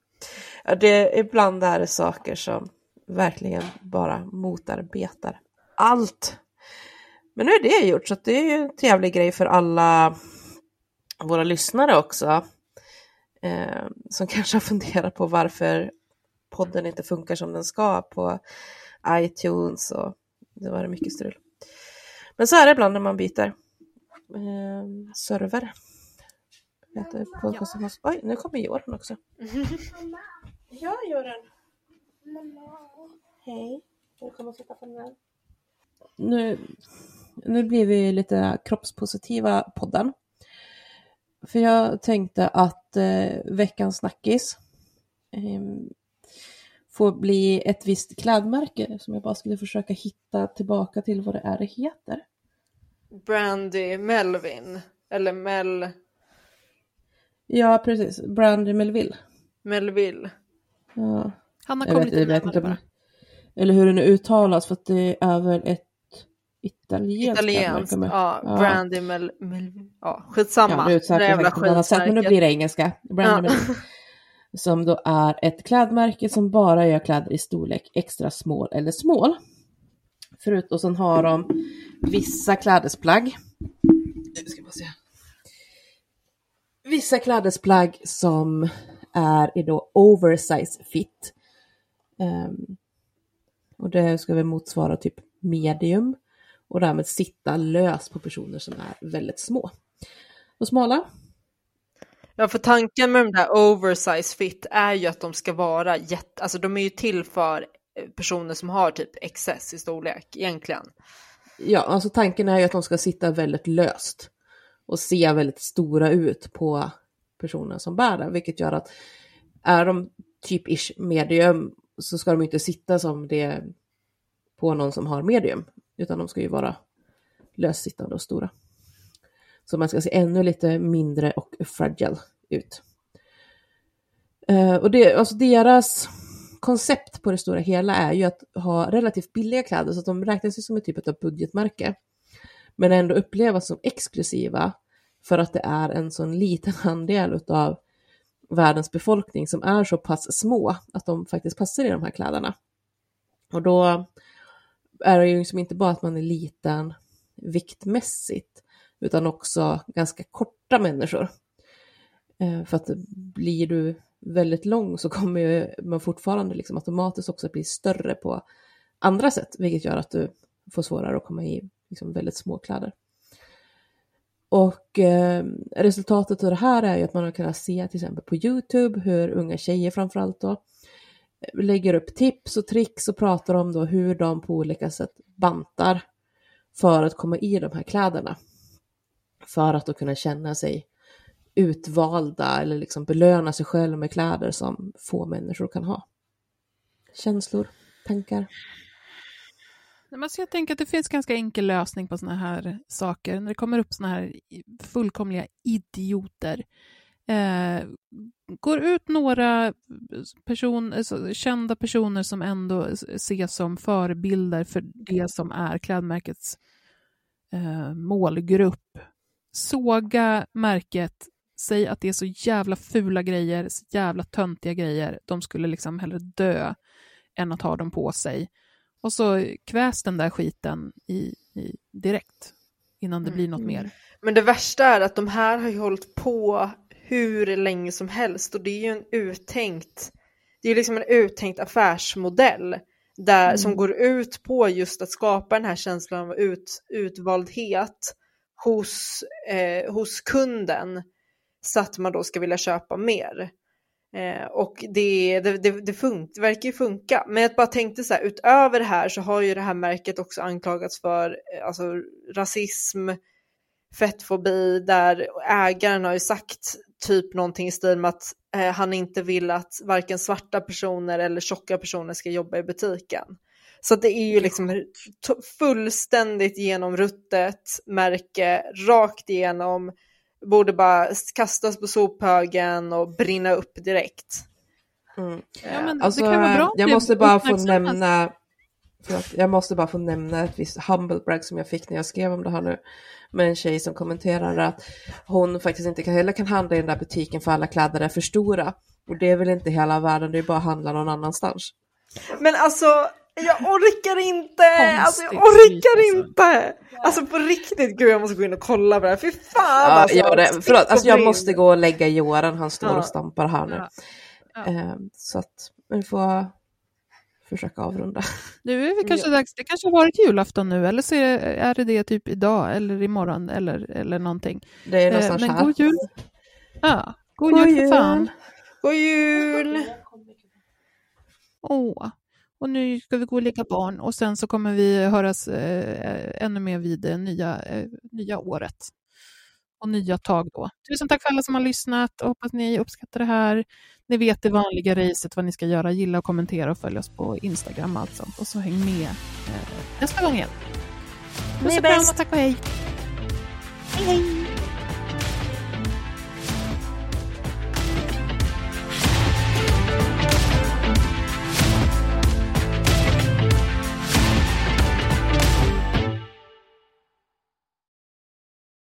[SPEAKER 5] det, ibland är det saker som verkligen bara motarbetar allt. Men nu är det gjort så det är ju en trevlig grej för alla våra lyssnare också. Eh, som *laughs* kanske har funderat på varför podden inte funkar som den ska på iTunes och det var det mycket strul. Men så är det ibland när man byter eh, server. Ja. Oj, nu kommer Joran också. *laughs* ja, Joran. Hej. Ska du komma och sitta på den här? Nu, nu blir vi lite kroppspositiva podden. För jag tänkte att eh, veckans snackis eh, får bli ett visst klädmärke som jag bara skulle försöka hitta tillbaka till vad det är det heter.
[SPEAKER 4] Brandy Melvin, eller Mel...
[SPEAKER 5] Ja, precis. Brandy Melville.
[SPEAKER 4] Melville.
[SPEAKER 5] Ja.
[SPEAKER 3] Hanna kom lite närmare bara.
[SPEAKER 5] Eller hur det nu uttalas, för att det är väl ett
[SPEAKER 4] italienskt Italienskt, ja. ja. Brandy Mel... Mel ja, skitsamma. Ja,
[SPEAKER 5] det jävla skitmärket. Men nu blir det engelska. Brandy ja. Mel *laughs* som då är ett klädmärke som bara gör kläder i storlek extra small eller small. Förut och sen har de vissa klädesplagg. ska bara se. Vissa klädesplagg som är i då oversize fit. Um, och det ska väl motsvara typ medium och därmed sitta löst på personer som är väldigt små. Och smala
[SPEAKER 4] Ja, för tanken med de där oversize fit är ju att de ska vara jätte, alltså de är ju till för eh, personer som har typ excess i storlek egentligen.
[SPEAKER 5] Ja, alltså tanken är ju att de ska sitta väldigt löst och se väldigt stora ut på personen som bär det, vilket gör att är de typ ish medium så ska de inte sitta som det på någon som har medium, utan de ska ju vara lössittande och stora. Så man ska se ännu lite mindre och fragile ut. Eh, och det, alltså deras koncept på det stora hela är ju att ha relativt billiga kläder så att de räknas ju som ett typ av budgetmärke. Men ändå upplevas som exklusiva för att det är en sån liten *laughs* andel av världens befolkning som är så pass små att de faktiskt passar i de här kläderna. Och då är det ju liksom inte bara att man är liten viktmässigt utan också ganska korta människor. Eh, för att blir du väldigt lång så kommer man fortfarande liksom automatiskt också bli större på andra sätt, vilket gör att du får svårare att komma i liksom väldigt små kläder. Och eh, resultatet av det här är ju att man har kunnat se till exempel på Youtube hur unga tjejer framförallt då lägger upp tips och tricks och pratar om då hur de på olika sätt bantar för att komma i de här kläderna för att då kunna känna sig utvalda eller liksom belöna sig själv med kläder som få människor kan ha. Känslor, tankar?
[SPEAKER 3] jag tänker att det finns ganska enkel lösning på sådana här saker. När det kommer upp sådana här fullkomliga idioter. Eh, går ut några person, alltså, kända personer som ändå ses som förebilder för det som är klädmärkets eh, målgrupp såga märket säg att det är så jävla fula grejer, så jävla töntiga grejer, de skulle liksom hellre dö än att ha dem på sig. Och så kväs den där skiten i, i direkt innan det blir något mm. mer.
[SPEAKER 4] Men det värsta är att de här har ju hållit på hur länge som helst och det är ju en uttänkt, det är liksom en uttänkt affärsmodell där, mm. som går ut på just att skapa den här känslan av ut, utvaldhet hos, eh, hos kunden så att man då ska vilja köpa mer. Eh, och det, det, det, det, fun det verkar ju funka. Men jag bara tänkte så här, utöver det här så har ju det här märket också anklagats för eh, alltså, rasism, fettfobi, där ägaren har ju sagt typ någonting i stil med att eh, han inte vill att varken svarta personer eller tjocka personer ska jobba i butiken. Så det är ju liksom fullständigt genomruttet märke, rakt igenom, borde bara kastas på sophögen och brinna upp direkt.
[SPEAKER 5] Mm. Ja, alltså, jag måste bara få nämna Förlåt, jag måste bara få nämna ett visst humble brag som jag fick när jag skrev om det här nu. Med en tjej som kommenterar att hon faktiskt inte kan, heller kan handla i den där butiken för alla kläder är för stora. Och det är väl inte hela världen, det är bara att handla någon annanstans.
[SPEAKER 4] Men alltså, jag orkar inte! Alltså jag orkar alltså. inte! Alltså på riktigt, gud jag måste gå in och kolla på det här, fy fan
[SPEAKER 5] ja, alltså! Ja, det, förlåt, alltså jag måste gå och lägga Joran, han står och stampar här nu. Ja. Ja. Um, så att vi får försöka avrunda.
[SPEAKER 3] Nu är det kanske ja. dags, det kanske har varit julafton nu, eller så är det det typ idag eller imorgon eller, eller någonting.
[SPEAKER 5] Det är någonstans
[SPEAKER 3] eh,
[SPEAKER 5] Men
[SPEAKER 3] här. god jul! Ja, god, god jul, jul för fan!
[SPEAKER 4] God jul!
[SPEAKER 3] Åh, och nu ska vi gå och leka barn och sen så kommer vi höras eh, ännu mer vid det nya, eh, nya året och nya tag då. Tusen tack för alla som har lyssnat och hoppas ni uppskattar det här. Ni vet det vanliga racet vad ni ska göra. Gilla och kommentera och följ oss på Instagram och allt sånt. Och så häng med eh, nästa gång igen. Puss och kram och tack och hej. Hej hej!